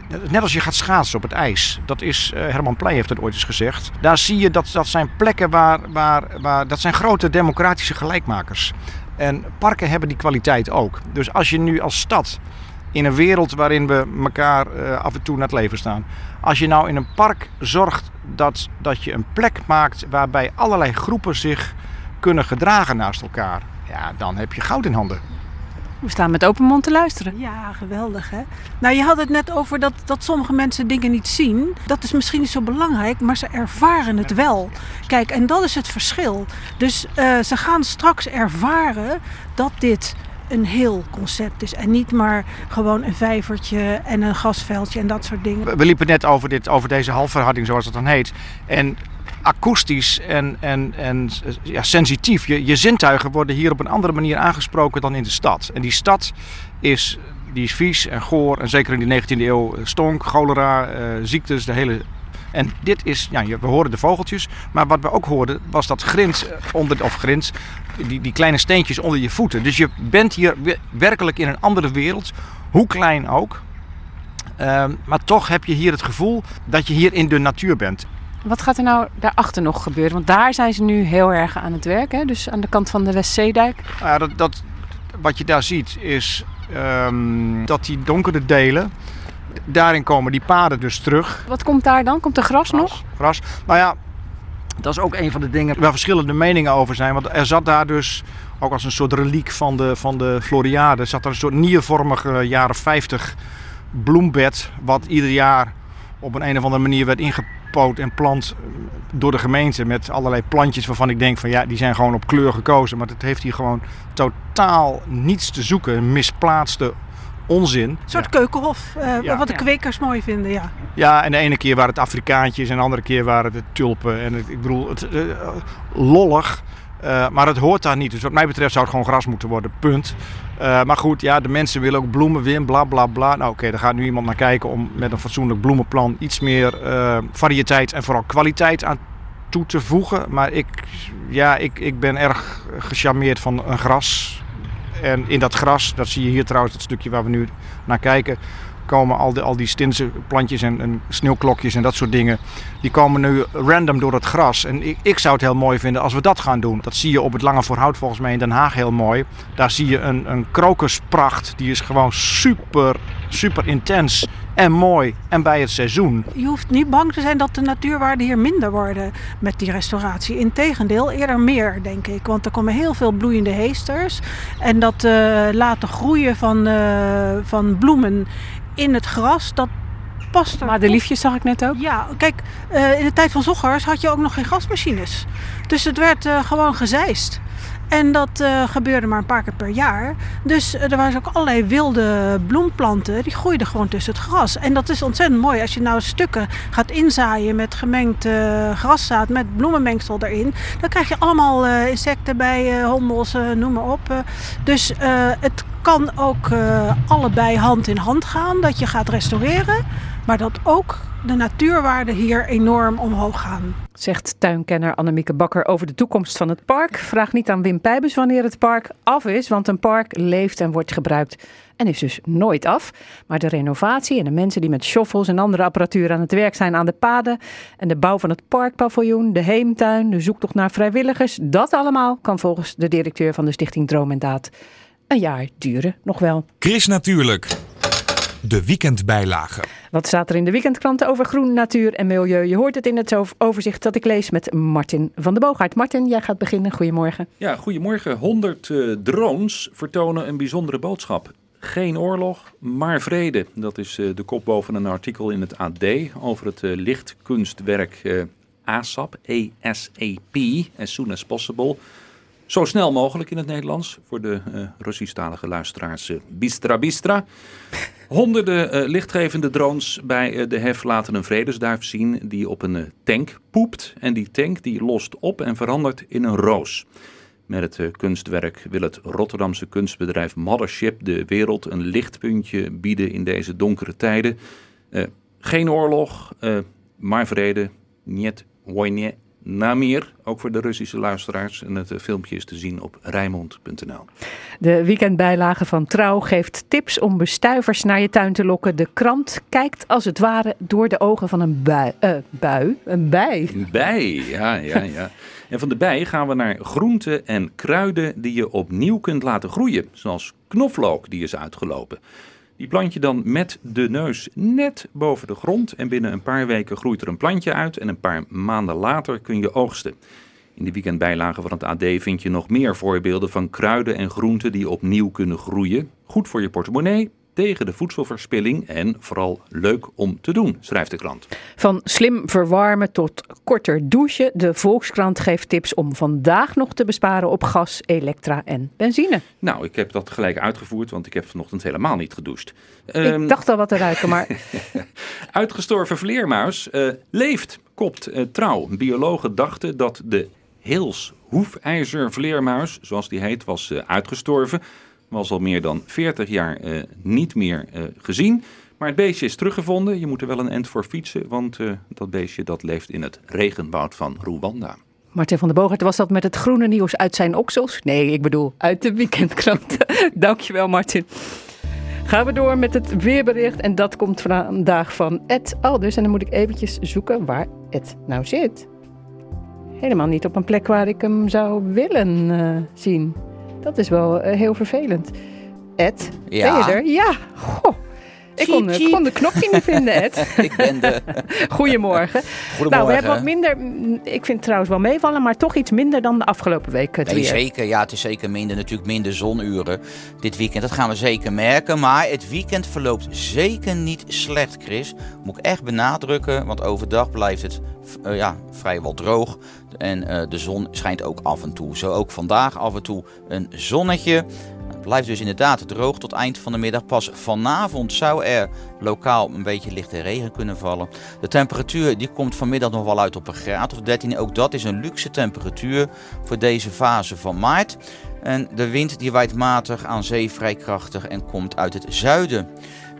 Net als je gaat schaatsen op het ijs. Dat is, eh, Herman Pleij heeft het ooit eens gezegd. Daar zie je dat dat zijn plekken waar, waar, waar... Dat zijn grote democratische gelijkmakers. En parken hebben die kwaliteit ook. Dus als je nu als stad in een wereld waarin we elkaar eh, af en toe naar het leven staan. Als je nou in een park zorgt dat, dat je een plek maakt waarbij allerlei groepen zich kunnen gedragen naast elkaar. Ja, dan heb je goud in handen. We staan met open mond te luisteren. Ja, geweldig hè. Nou, je had het net over dat, dat sommige mensen dingen niet zien. Dat is misschien niet zo belangrijk, maar ze ervaren het wel. Kijk, en dat is het verschil. Dus eh, ze gaan straks ervaren dat dit een heel concept is. En niet maar gewoon een vijvertje en een gasveldje en dat soort dingen. We, we liepen net over, dit, over deze halfverharding, zoals het dan heet. En akoestisch en, en, en ja, sensitief. Je, je zintuigen worden hier op een andere manier aangesproken dan in de stad. En die stad is, die is vies en goor. En zeker in de 19e eeuw stonk, cholera, eh, ziektes, de hele... En dit is, ja, we horen de vogeltjes, maar wat we ook hoorden was dat grins eh, onder, of die, die kleine steentjes onder je voeten. Dus je bent hier we- werkelijk in een andere wereld, hoe klein ook. Ehm, maar toch heb je hier het gevoel dat je hier in de natuur bent. Wat gaat er nou daarachter nog gebeuren? Want daar zijn ze nu heel erg aan het werk. Hè? Dus aan de kant van de Westzeedijk. Ja, dat, dat, wat je daar ziet is ehm, dat die donkere delen, daarin komen die paden dus terug. Wat komt daar dan? Komt er gras nog? Gras. Nou ja, dat is ook een van de dingen waar verschillende meningen over zijn. Want er zat daar dus, ook als een soort reliek van de, van de Floriade, zat er een soort niervormige jaren 50 bloembed. Wat ieder jaar op een, een of andere manier werd inge, opgepoot en plant door de gemeente met allerlei plantjes waarvan ik denk van ja, die zijn gewoon op kleur gekozen. Maar het heeft hier gewoon totaal niets te zoeken. Een misplaatste onzin. Een soort keukenhof, eh, Ja. wat de Ja. kwekers mooi vinden, ja. Ja, en de ene keer waren het Afrikaantjes en de andere keer waren het tulpen. En het, ik bedoel, het, eh, lollig. Eh, maar het hoort daar niet. Dus wat mij betreft zou het gewoon gras moeten worden. Punt. Eh, maar goed, ja, de mensen willen ook bloemen, Wim, bla bla bla. Nou oké, daar gaat nu iemand naar kijken om met een fatsoenlijk bloemenplan iets meer eh, variëteit en vooral kwaliteit aan toe te voegen. Maar ik, ja, ik, ik ben erg gecharmeerd van een gras. En in dat gras, dat zie je hier trouwens, dat stukje waar we nu naar kijken, komen al die, al die stinse plantjes en, en sneeuwklokjes en dat soort dingen. Die komen nu random door het gras. En ik, ik zou het heel mooi vinden als we dat gaan doen. Dat zie je op het Lange Voorhout volgens mij in Den Haag heel mooi. Daar zie je een, een krokuspracht. Die is gewoon super, super intens en mooi en bij het seizoen. Je hoeft niet bang te zijn dat de natuurwaarden hier minder worden met die restauratie. Integendeel, eerder meer, denk ik. Want er komen heel veel bloeiende heesters. En dat eh, laten groeien van, eh, van bloemen in het gras, dat past er Maar de liefjes zag ik net ook. Ja, kijk, eh, in de tijd van Zoggers had je ook nog geen gasmachines. Dus het werd eh, gewoon gezeist. En dat eh, gebeurde maar een paar keer per jaar. Dus eh, er waren ook allerlei wilde bloemplanten. Die groeiden gewoon tussen het gras. En dat is ontzettend mooi. Als je nou stukken gaat inzaaien met gemengd eh, graszaad met bloemenmengsel erin. Dan krijg je allemaal insecten bij, hommels, noem maar op. dus het kan ook allebei hand in hand gaan. Dat je gaat restaureren. Maar dat ook de natuurwaarden hier enorm omhoog gaan. Zegt tuinkenner Annemieke Bakker over de toekomst van het park. Vraag niet aan Wim Pijbus wanneer het park af is, want een park leeft en wordt gebruikt en is dus nooit af. Maar de renovatie en de mensen die met shovels en andere apparatuur aan het werk zijn aan de paden en de bouw van het parkpaviljoen, de heemtuin, de zoektocht naar vrijwilligers, dat allemaal kan volgens de directeur van de stichting Droom en Daad een jaar duren, nog wel. Chris Natuurlijk. De weekendbijlage. Wat staat er in de weekendkranten over groen, natuur en milieu? Je hoort het in het over- overzicht dat ik lees met Martin van de Boogaard. Martin, jij gaat beginnen. Goedemorgen. Ja, goedemorgen. 100 eh, drones vertonen een bijzondere boodschap. Geen oorlog, maar vrede. Dat is eh, de kop boven een artikel in het AD over het eh, lichtkunstwerk eh, ASAP, ASAP, as soon as possible. Zo snel mogelijk in het Nederlands voor de eh Russisch-talige luisteraars. eh, Bistra Bistra. Honderden eh, lichtgevende drones bij de HEF laten een vredesduif zien die op een tank poept. En die tank die lost op en verandert in een roos. Met het kunstwerk wil het Rotterdamse kunstbedrijf Mothership de wereld een lichtpuntje bieden in deze donkere tijden. Geen oorlog, maar vrede. Niet wojnie na meer. Ook voor de Russische luisteraars. En het eh, filmpje is te zien op rijmond.nl. De weekendbijlage van Trouw geeft tips om bestuivers naar je tuin te lokken. De krant kijkt als het ware door de ogen van een bui. eh, bui? Een bij. Een bij, ja, ja, ja. En van de bij gaan we naar groenten en kruiden die je opnieuw kunt laten groeien. Zoals knoflook, die is uitgelopen. Die plant je dan met de neus net boven de grond. En binnen een paar weken groeit er een plantje uit. En een paar maanden later kun je oogsten. In de weekendbijlage van het AD vind je nog meer voorbeelden van kruiden en groenten die opnieuw kunnen groeien. Goed voor je portemonnee, tegen de voedselverspilling en vooral leuk om te doen, schrijft de krant. Van slim verwarmen tot korter douchen. De Volkskrant geeft tips om vandaag nog te besparen op gas, elektra en benzine. Nou, ik heb dat gelijk uitgevoerd, want ik heb vanochtend helemaal niet gedoucht. Ehm, ik dacht al wat te ruiken, maar Uitgestorven vleermuis eh, leeft, kopt eh, trouw. Biologen dachten dat de Heels hoefijzervleermuis, zoals die heet, was eh, uitgestorven. Was al meer dan 40 jaar eh, niet meer eh, gezien. Maar het beestje is teruggevonden. Je moet er wel een end voor fietsen, want eh, dat beestje dat leeft in het regenwoud van Rwanda. Martin van der Bogert was dat met het groene nieuws uit zijn oksels? Nee, ik bedoel uit de weekendkrant. Dankjewel Martin. Gaan we door met het weerbericht en dat komt vandaag van Ed Alders. En dan moet ik eventjes zoeken waar Ed nou zit. Helemaal niet op een plek waar ik hem zou willen zien. Dat is wel eh, heel vervelend. Ed, Ja. ben je er? Ja, goh. Ik kon, ik kon de knopje niet vinden, Ed. Ik ben de... Goedemorgen. Goedemorgen. Nou, we hebben wat minder. Ik vind het trouwens wel meevallen, maar toch iets minder dan de afgelopen week. Het Nee, weer. zeker. Ja, het is zeker minder, natuurlijk minder zonuren dit weekend. Dat gaan we zeker merken. Maar het weekend verloopt zeker niet slecht, Chris. Moet ik echt benadrukken, want overdag blijft het eh, ja, vrijwel droog. En eh, de zon schijnt ook af en toe. Zo ook vandaag af en toe een zonnetje. Het blijft dus inderdaad droog tot eind van de middag. Pas vanavond zou er lokaal een beetje lichte regen kunnen vallen. De temperatuur die komt vanmiddag nog wel uit op een graad of 13. Ook dat is een luxe temperatuur voor deze fase van maart. En de wind die waait matig aan zee vrij krachtig en komt uit het zuiden.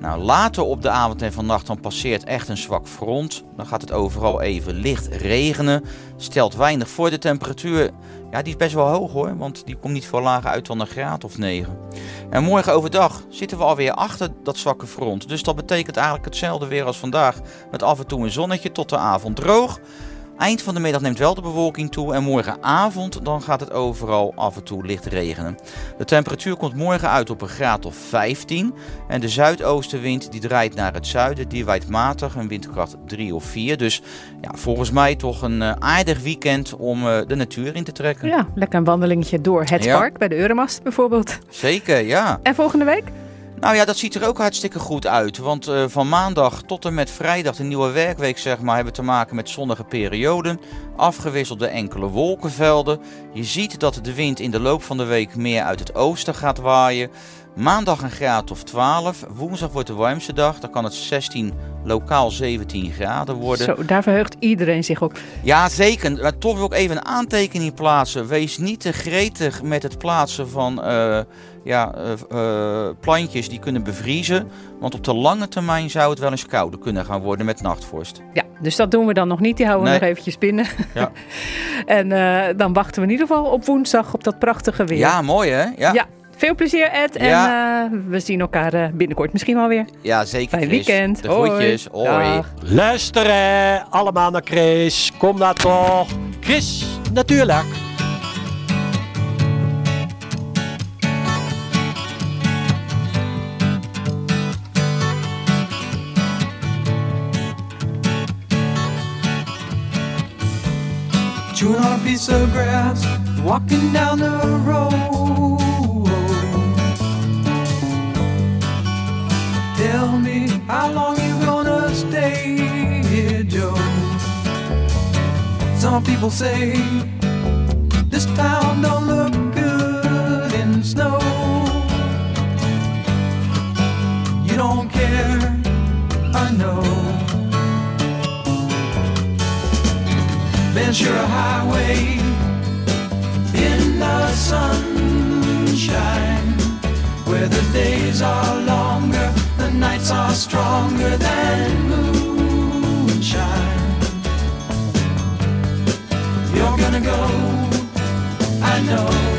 Nou, later op de avond en vannacht dan passeert echt een zwak front. Dan gaat het overal even licht regenen. Stelt weinig voor de temperatuur. Ja, die is best wel hoog hoor, want die komt niet veel lager uit dan een graad of 9. En morgen overdag zitten we alweer achter dat zwakke front. Dus dat betekent eigenlijk hetzelfde weer als vandaag. Met af en toe een zonnetje tot de avond droog. Eind van de middag neemt wel de bewolking toe en morgenavond dan gaat het overal af en toe licht regenen. De temperatuur komt morgen uit op een graad of 15 en de zuidoostenwind die draait naar het zuiden, die waait matig, een windkracht 3 of 4. Dus ja, volgens mij toch een eh, aardig weekend om eh, de natuur in te trekken. Ja, lekker een wandelingetje door het Ja. park bij de Euromast bijvoorbeeld. Zeker, ja. En volgende week? Nou ja, dat ziet er ook hartstikke goed uit. Want eh, van maandag tot en met vrijdag, de nieuwe werkweek zeg maar, hebben we te maken met zonnige perioden. Afgewisseld door enkele wolkenvelden. Je ziet dat de wind in de loop van de week meer uit het oosten gaat waaien. Maandag een graad of 12. Woensdag wordt de warmste dag. Dan kan het 16, lokaal 17 graden worden. Zo, daar verheugt iedereen zich op. Ja, zeker. Maar toch wil ik even een aantekening plaatsen. Wees niet te gretig met het plaatsen van eh, ja, eh, eh, plantjes die kunnen bevriezen. Want op de lange termijn zou het wel eens kouder kunnen gaan worden met nachtvorst. Ja, dus dat doen we dan nog niet. Die houden we Nee. nog eventjes binnen. Ja. en eh, dan wachten we in ieder geval op woensdag op dat prachtige weer. Ja, mooi hè? Ja, ja. Veel plezier, Ed. En Ja. eh, we zien elkaar eh, binnenkort misschien wel weer. zeker. Fijn Chris. weekend. De Hoi. groetjes. Hoi. Dag. Luisteren allemaal naar Chris. Kom nou toch. Chris, natuurlijk. Chewing on a piece of grass, walking down the road. Tell me how long you gonna stay here, Joe. Some people say this town don't look good in snow. In the sunshine, where the days are longer, the nights are stronger than moonshine. You're gonna go, I know.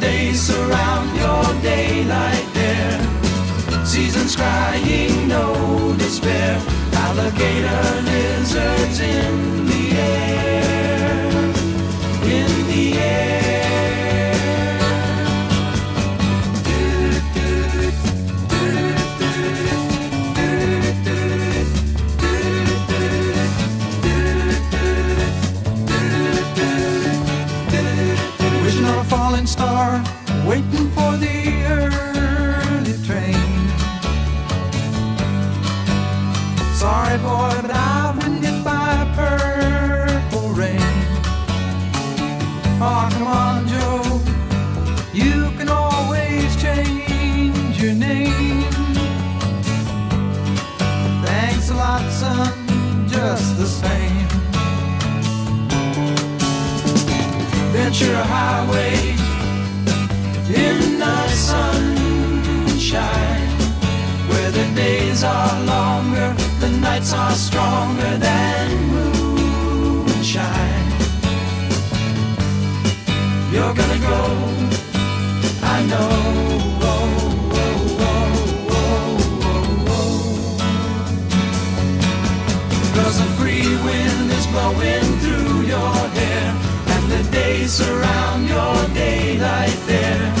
Days surround your daylight there. Seasons crying, no despair. Alligator lizards in are stronger than moonshine. You're gonna go, I know. Cause free wind is blowing through your hair, and the days surround your daylight there.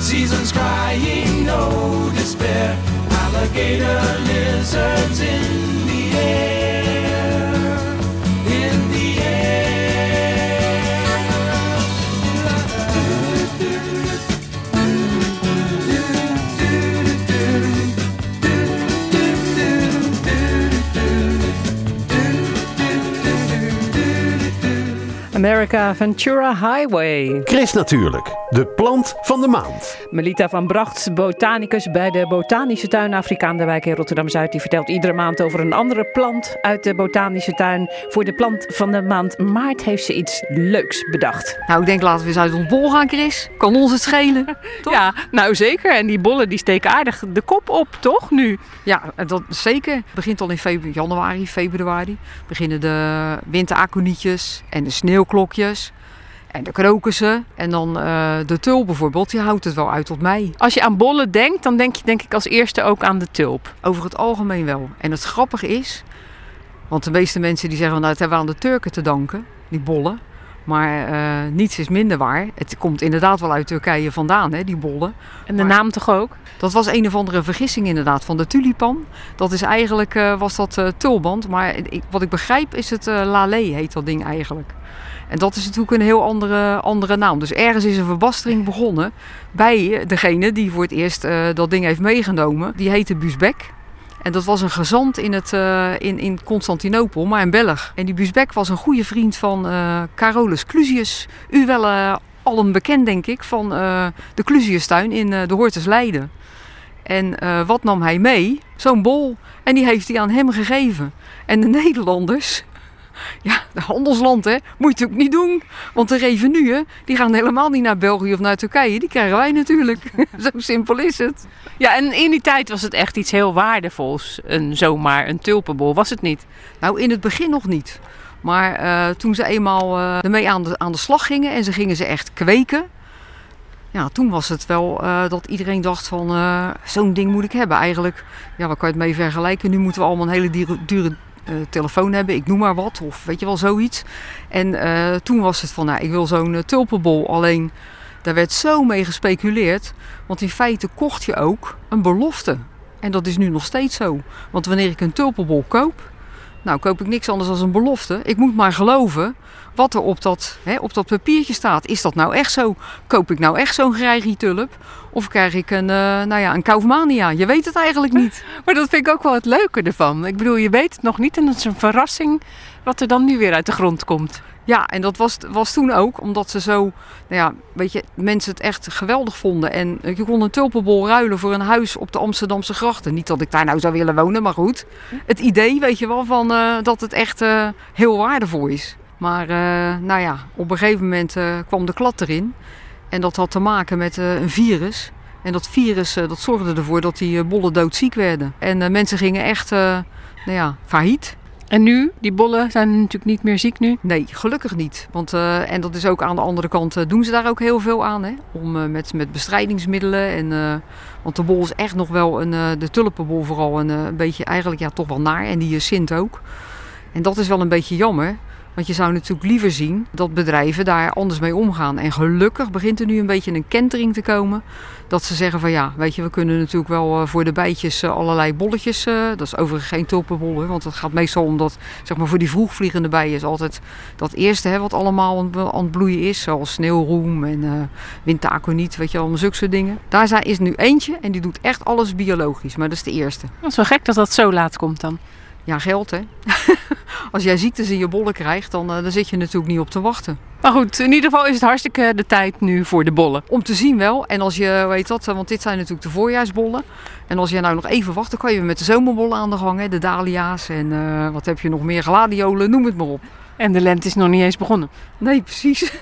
Seasons crying, no despair. Alligator lizards in the air. In the air. America Ventura Highway. Chris natuurlijk, de plant van de maand. Melita van Bracht, botanicus bij de Botanische Tuin Afrikaanderwijk in Rotterdam-Zuid. Die vertelt iedere maand over een andere plant uit de Botanische Tuin. Voor de plant van de maand maart heeft ze iets leuks bedacht. Nou, ik denk laten we eens uit ons bol gaan, Chris. Kan ons het schelen. Ja, nou zeker. En die bollen die steken aardig de kop op, toch, nu? Ja, dat zeker. Het begint al in febru- januari, februari. Beginnen de winteraconietjes en de sneeuwklokjes. En de krokussen. En dan eh, de tul bijvoorbeeld, die houdt het wel uit tot mei. Als je aan bollen denkt, dan denk je denk ik als eerste ook aan de tulp. Over het algemeen wel. En het grappige is, want de meeste mensen die zeggen, nou, dat hebben we aan de Turken te danken, die bollen. Maar eh, niets is minder waar. Het komt inderdaad wel uit Turkije vandaan, hè, die bollen. En de naam toch ook? Dat was een of andere vergissing inderdaad van de tulipan. Dat is eigenlijk, eh, was dat eh, tulband. Maar ik, wat ik begrijp is het lalé heet dat ding eigenlijk. En dat is natuurlijk een heel andere, andere naam. Dus ergens is een verbastering begonnen bij degene die voor het eerst dat ding heeft meegenomen. Die heette Busbek. En dat was een gezant in, het, eh, in, in Constantinopel, maar een Belg. En die Busbek was een goede vriend van eh, Carolus Clusius. U wel eh, allen bekend, denk ik, van de Clusiustuin in de Hortus Leiden. En wat nam hij mee? Zo'n bol. En die heeft hij aan hem gegeven. En de Nederlanders, ja, de handelsland hè, moet je natuurlijk niet doen. Want de revenuen, die gaan helemaal niet naar België of naar Turkije. Die krijgen wij natuurlijk. Zo simpel is het. Ja, en in die tijd was het echt iets heel waardevols. Een, zomaar een tulpenbol, was het niet? Nou, in het begin nog niet. Maar eh, toen ze eenmaal eh, ermee aan de, aan de slag gingen en ze gingen ze echt kweken. Ja, toen was het wel eh, dat iedereen dacht van zo'n ding moet ik hebben. Eigenlijk, ja, waar kan je het mee vergelijken? Nu moeten we allemaal een hele dure, dure telefoon hebben, ik noem maar wat. Of weet je wel, zoiets. En toen was het van, nou, ik wil zo'n tulpenbol. Alleen, daar werd zo mee gespeculeerd. Want in feite kocht je ook een belofte. En dat is nu nog steeds zo. Want wanneer ik een tulpenbol koop, nou koop ik niks anders dan een belofte. Ik moet maar geloven wat er op dat, hè, op dat papiertje staat. Is dat nou echt zo? Koop ik nou echt zo'n tulp? Of krijg ik een, eh, nou ja, een Kaufmania? Je weet het eigenlijk niet. Maar dat vind ik ook wel het leuke ervan. Ik bedoel, je weet het nog niet en het is een verrassing wat er dan nu weer uit de grond komt. Ja, en dat was, was toen ook omdat ze zo, nou ja, weet je, mensen het echt geweldig vonden. En je kon een tulpenbol ruilen voor een huis op de Amsterdamse grachten. Niet dat ik daar nou zou willen wonen, maar goed. Het idee, weet je wel, van eh, dat het echt eh, heel waardevol is. Maar eh, nou ja, op een gegeven moment eh, kwam de klad erin. En dat had te maken met eh, een virus. En dat virus eh, dat zorgde ervoor dat die eh, bollen doodziek werden. En mensen gingen echt, nou ja, failliet. En nu, die bollen zijn natuurlijk niet meer ziek nu? Nee, gelukkig niet. Want, en dat is ook aan de andere kant, doen ze daar ook heel veel aan. Hè? Om, met, met bestrijdingsmiddelen. En, want de bol is echt nog wel, een, de tulpenbol vooral, een, een beetje eigenlijk ja, toch wel naar. En die sint ook. En dat is wel een beetje jammer. Want je zou natuurlijk liever zien dat bedrijven daar anders mee omgaan. En gelukkig begint er nu een beetje een kentering te komen. Dat ze zeggen van ja, weet je, we kunnen natuurlijk wel eh, voor de bijtjes eh, allerlei bolletjes. eh, dat is overigens geen tulpenbollen, want het gaat meestal om dat, zeg maar voor die vroegvliegende bijen is altijd dat eerste hè, wat allemaal aan, het bloeien is. Zoals sneeuwroem en winteraconiet, weet je wel, zulke soort dingen. Daar is nu eentje en die doet echt alles biologisch, maar dat is de eerste. Dat is wel gek dat dat zo laat komt dan. Ja, geld hè. Als jij ziektes in je bollen krijgt, dan, eh, dan zit je natuurlijk niet op te wachten. Maar goed, in ieder geval is het hartstikke de tijd nu voor de bollen. Om te zien wel. En als je, weet dat, want dit zijn natuurlijk de voorjaarsbollen. En als je nou nog even wacht, dan kan je weer met de zomerbollen aan de gang. Hè? De dahlia's en eh, wat heb je nog meer, gladiolen, noem het maar op. En de lente is nog niet eens begonnen. Nee, precies.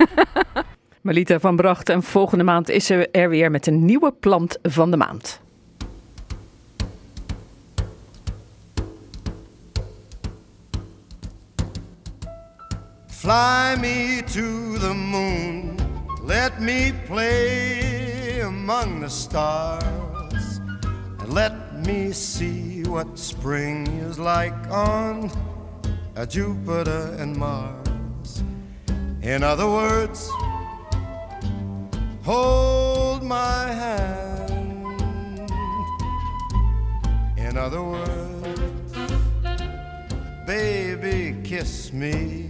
Melita van Bracht en volgende maand is ze er weer met een nieuwe plant van de maand. Fly me to the moon, let me play among the stars, and let me see what spring is like on Jupiter and Mars. In other words, hold my hand. In other words, baby, kiss me.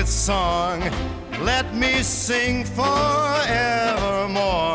with song. Let me sing forevermore.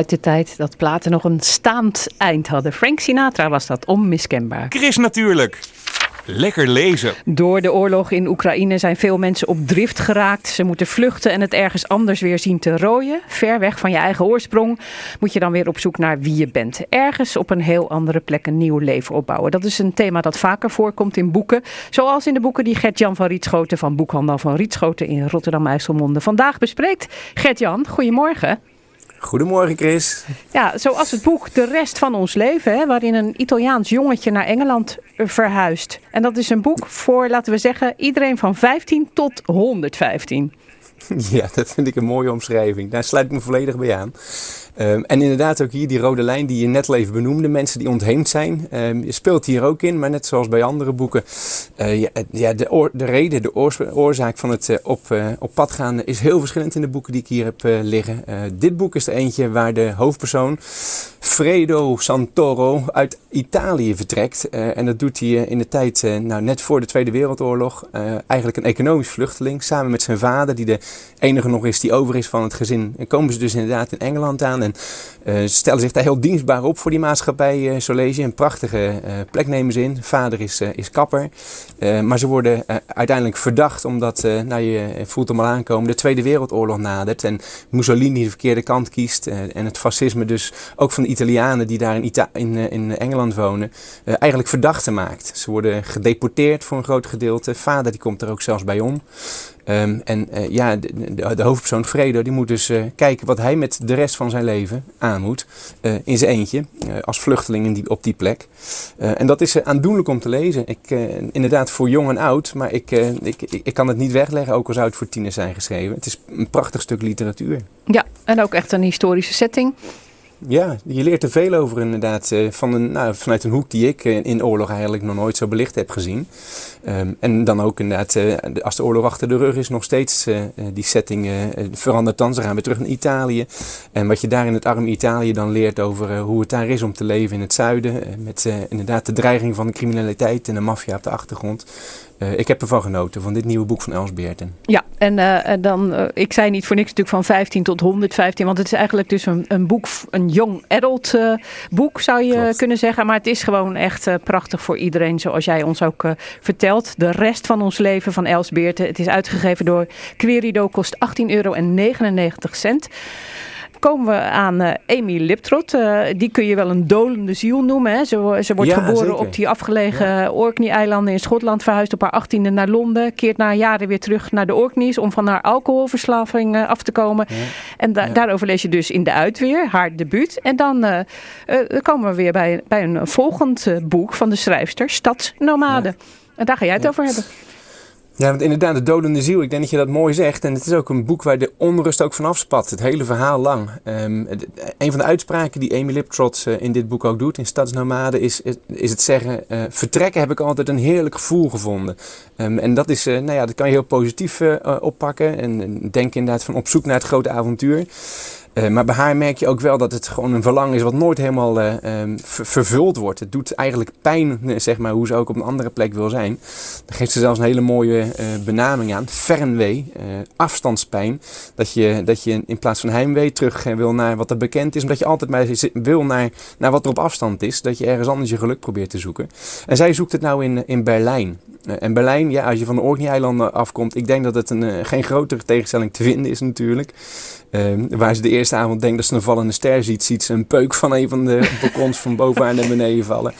Uit de tijd dat platen nog een staand eind hadden. Frank Sinatra was dat onmiskenbaar. Chris natuurlijk. Lekker lezen. Door de oorlog in Oekraïne zijn veel mensen op drift geraakt. Ze moeten vluchten en het ergens anders weer zien te rooien. Ver weg van je eigen oorsprong moet je dan weer op zoek naar wie je bent. Ergens op een heel andere plek een nieuw leven opbouwen. Dat is een thema dat vaker voorkomt in boeken. Zoals in de boeken die Gert-Jan van Rietschoten van Boekhandel van Rietschoten in Rotterdam-IJsselmonde vandaag bespreekt. Gert-Jan, goedemorgen. Goedemorgen Chris. Ja, zoals het boek De rest van ons leven, hè, waarin een Italiaans jongetje naar Engeland eh, verhuist. En dat is een boek voor, laten we zeggen, iedereen van 15 tot 115. Ja, dat vind ik een mooie omschrijving. Daar sluit ik me volledig bij aan. Ehm, en inderdaad ook hier die rode lijn die je net al even benoemde. Mensen die ontheemd zijn. ehm, je speelt hier ook in, maar net zoals bij andere boeken. eh, ja, het- ja, de, de reden, de oorzaak van het eh, op, eh, op pad gaan is heel verschillend in de boeken die ik hier heb eh, liggen. Eh, dit boek is er eentje waar de hoofdpersoon Fredo Santoro uit Italië vertrekt. Eh, en dat doet hij eh, in de tijd, eh, nou, net voor de Tweede Wereldoorlog, eh, eigenlijk een economisch vluchteling. Samen met zijn vader, die de enige nog is die over is van het gezin. En komen ze dus inderdaad in Engeland aan eh, ze stellen zich daar heel dienstbaar op voor die maatschappij, eh, je. Een prachtige eh, plek nemen ze in. Vader is, is kapper. Maar ze worden uiteindelijk verdacht omdat, nou je voelt hem al aankomen, de Tweede Wereldoorlog nadert. En Mussolini de verkeerde kant kiest. en het fascisme dus ook van de Italianen die daar in, in, in Engeland wonen, eigenlijk verdachten maakt. Ze worden gedeporteerd voor een groot gedeelte. Vader die komt er ook zelfs bij om. Ehm, en eh, ja, de, hoofdpersoon Fredo die moet dus eh, kijken wat hij met de rest van zijn leven aan moet. eh, in zijn eentje, als vluchteling in die, op die plek. En dat is aandoenlijk om te lezen. Ik, inderdaad voor jong en oud, maar ik, ik, ik, ik kan het niet wegleggen, ook al zou het voor tieners zijn geschreven. Het is een prachtig stuk literatuur. Ja, en ook echt een historische setting. Ja, je leert er veel over inderdaad. eh, van een, nou, vanuit een hoek die ik eh, in oorlog eigenlijk nog nooit zo belicht heb gezien. Ehm, en dan ook inderdaad, eh, als de oorlog achter de rug is, nog steeds die setting eh, verandert dan. Gaan weer terug naar Italië. En wat je daar in het arme Italië dan leert over hoe het daar is om te leven in het zuiden. met inderdaad de dreiging van de criminaliteit en de maffia op de achtergrond. Eh, ik heb ervan genoten, van dit nieuwe boek van Els Beerten. Ja, en eh, dan, eh, ik zei niet voor niks natuurlijk van 15 tot 115, want het is eigenlijk dus een, een boek, een young adult boek zou je kunnen zeggen. Maar het is gewoon echt prachtig voor iedereen, zoals jij ons ook vertelt. De rest van ons leven van Els Beerten. Het is uitgegeven door Querido, kost 18,99 euro. Komen we aan eh Amy Liptrot. Eh, die kun je wel een dolende ziel noemen. Hè? Ze, ze wordt Ja, geboren zeker. op die afgelegen Orkney-eilanden in Schotland. Verhuisd op haar achttiende naar Londen. Keert na jaren weer terug naar de Orkneys om van haar alcoholverslaving eh, af te komen. En da- daarover lees je dus in De Uitweer, haar debuut. En dan komen we weer bij, bij een volgend boek van de schrijfster, Stadsnomade. En daar ga jij het over hebben. Ja, want inderdaad, de dodende ziel, ik denk dat je dat mooi zegt. En het is ook een boek waar de onrust ook van afspat, het hele verhaal lang. Het- een van de uitspraken die Amy Liptrot eh, in dit boek ook doet, in Stadsnomade, is, is, is het zeggen... eh, vertrekken heb ik altijd een heerlijk gevoel gevonden. Ehm, en dat, is, eh, nou ja, dat kan je heel positief eh, eh, oppakken. En, en denk inderdaad van op zoek naar het grote avontuur. Eh, maar bij haar merk je ook wel dat het gewoon een verlangen is wat nooit helemaal eh, ehm, ver- vervuld wordt. Het doet eigenlijk pijn, zeg maar, hoe ze ook op een andere plek wil zijn. Daar geeft ze zelfs een hele mooie eh, benaming aan. Fernwee, afstandspijn. Dat je, dat je in plaats van heimwee terug wil naar wat er bekend is. Omdat je altijd maar wil naar, naar wat er op afstand is. Dat je ergens anders je geluk probeert te zoeken. En zij zoekt het nou in, in Berlijn. En Berlijn, ja, als je van de Orkney-eilanden afkomt, ik denk dat het een, geen grotere tegenstelling te vinden is natuurlijk. Ehm, waar ze de eerste avond denkt dat ze een vallende ster ziet, ziet ze een peuk van een van de balkons van bovenaan naar beneden vallen.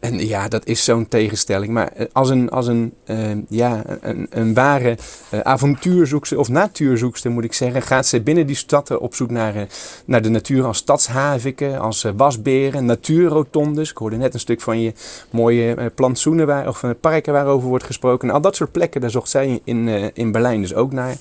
En ja, dat is zo'n tegenstelling. Maar eh, als een, als een, ehm, ja, een, een ware eh, avontuurzoekster, of natuurzoekster moet ik zeggen, gaat ze binnen die stad eh, op zoek naar, eh, naar de natuur als stadshaviken, als eh, wasberen, natuurrotondes. Ik hoorde net een stuk van je mooie eh, plantsoenen waar, of eh, parken waarover wordt gesproken. En al dat soort plekken, daar zocht zij in, eh, in Berlijn dus ook naar.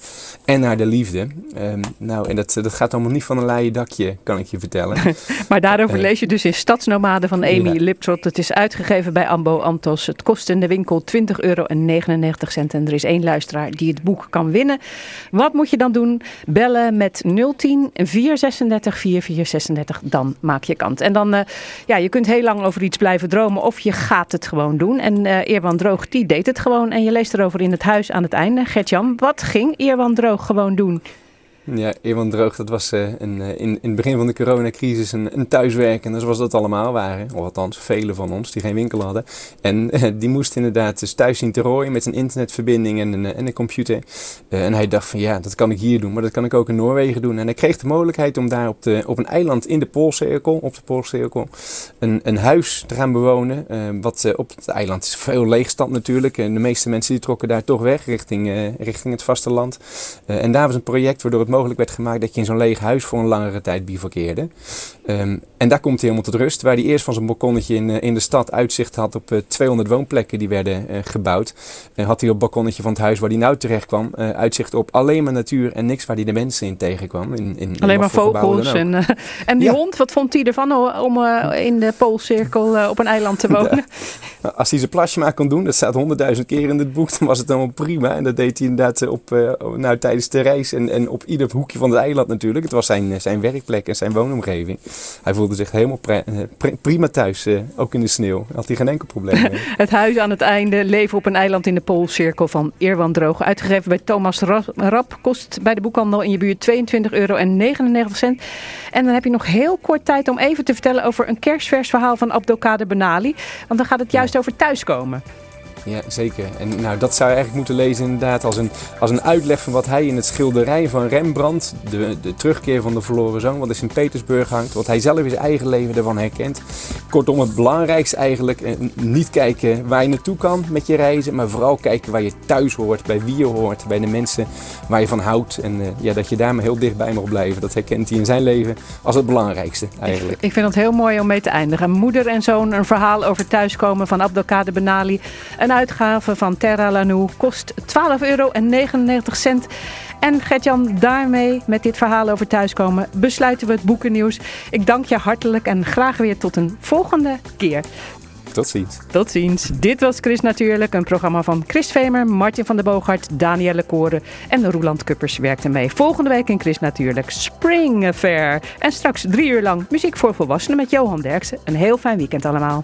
En naar de liefde. Ehm, nou, en dat, dat gaat allemaal niet van een leien dakje, kan ik je vertellen. Maar daarover Eh, lees je dus in Stadsnomade van Amy Ja. Liptrot. Het is uitgegeven bij Ambo Antos. Het kost in de winkel 20 euro en 99 cent. En er is één luisteraar die het boek kan winnen. Wat moet je dan doen? Bellen met 010 436 4436. Dan maak je kant. En dan, eh, ja, je kunt heel lang over iets blijven dromen. Of je gaat het gewoon doen. En eh Eerwan Droog, die deed het gewoon. En je leest erover in het huis aan het einde. Gertjan, wat ging Eerwan Droog gewoon doen? Ja, Ewan Droog, dat was eh, eh, in, in het begin van de coronacrisis een, een thuiswerkende, zoals dat allemaal waren. Of althans, velen van ons die geen winkel hadden. En eh, die moest inderdaad dus thuis zien te rooien met een internetverbinding en een, en een computer. En hij dacht van ja, dat kan ik hier doen, maar dat kan ik ook in Noorwegen doen. En hij kreeg de mogelijkheid om daar op, de, op een eiland in de Poolcirkel, op de Poolcirkel, een, een huis te gaan bewonen. wat op het eiland is veel leegstand natuurlijk. En de meeste mensen die trokken daar toch weg richting, richting het vasteland. En daar was een project waardoor het mogelijk werd gemaakt dat je in zo'n leeg huis voor een langere tijd bivakkeerde. Ehm, en daar komt hij helemaal tot rust. Waar hij eerst van zijn balkonnetje in, eh, in de stad uitzicht had op eh, 200 woonplekken die werden eh, gebouwd. En had hij op het balkonnetje van het huis waar hij nou terecht kwam, eh, uitzicht op alleen maar natuur en niks waar hij de mensen in tegenkwam. In, in, in Alleen maar vogels. En, eh, en die Ja. hond, wat vond hij ervan om eh, in de Poolcirkel eh, op een eiland te wonen? Nou, Als hij zijn plasje maar kon doen, dat staat honderdduizend keer in het boek, dan was het allemaal prima. En dat deed hij inderdaad eh, op, eh, nou, tijdens de reis en, en op ieder hoekje van het eiland natuurlijk. Het was zijn, eh, zijn werkplek en zijn woonomgeving. Hij voelde zich helemaal eh, prima thuis, eh, ook in de sneeuw. Had hij geen enkel probleem mee. Het huis aan het einde, leven op een eiland in de Poolcirkel van Eerwan Droog. Uitgegeven bij Thomas Ra- Rap, kost bij de boekhandel in je buurt 22 euro en 99 cent. En dan heb je nog heel kort tijd om even te vertellen over een kerstvers verhaal van Abdelkader Benali. Want dan gaat het juist over thuiskomen. Ja, zeker. En nou, dat zou je eigenlijk moeten lezen inderdaad als een, als een uitleg van wat hij in het schilderij van Rembrandt, de, de terugkeer van de verloren zoon, wat in Sint-Petersburg hangt, wat hij zelf in zijn eigen leven ervan herkent. Kortom, het belangrijkste eigenlijk, eh, niet kijken waar je naartoe kan met je reizen, maar vooral kijken waar je thuis hoort, bij wie je hoort, bij de mensen waar je van houdt. En eh, ja, dat je daar maar heel dichtbij mag blijven. Dat herkent hij in zijn leven als het belangrijkste eigenlijk. Ik vind het heel mooi om mee te eindigen. Moeder en zoon, een verhaal over thuiskomen van Abdelkader Benali. Een uitgave van Terra Lanou kost 12,99 euro. En Gertjan, daarmee met dit verhaal over thuiskomen besluiten we het boekennieuws. Ik dank je hartelijk en graag weer tot een volgende keer. Tot ziens. Tot ziens. Dit was Chris Natuurlijk, een programma van Chris Vemer, Martin van der Boogaard, Danielle Koren en Roeland Kuppers werkten mee. Volgende week in Chris Natuurlijk Spring Affair. En straks drie uur lang muziek voor volwassenen met Johan Derksen. Een heel fijn weekend allemaal.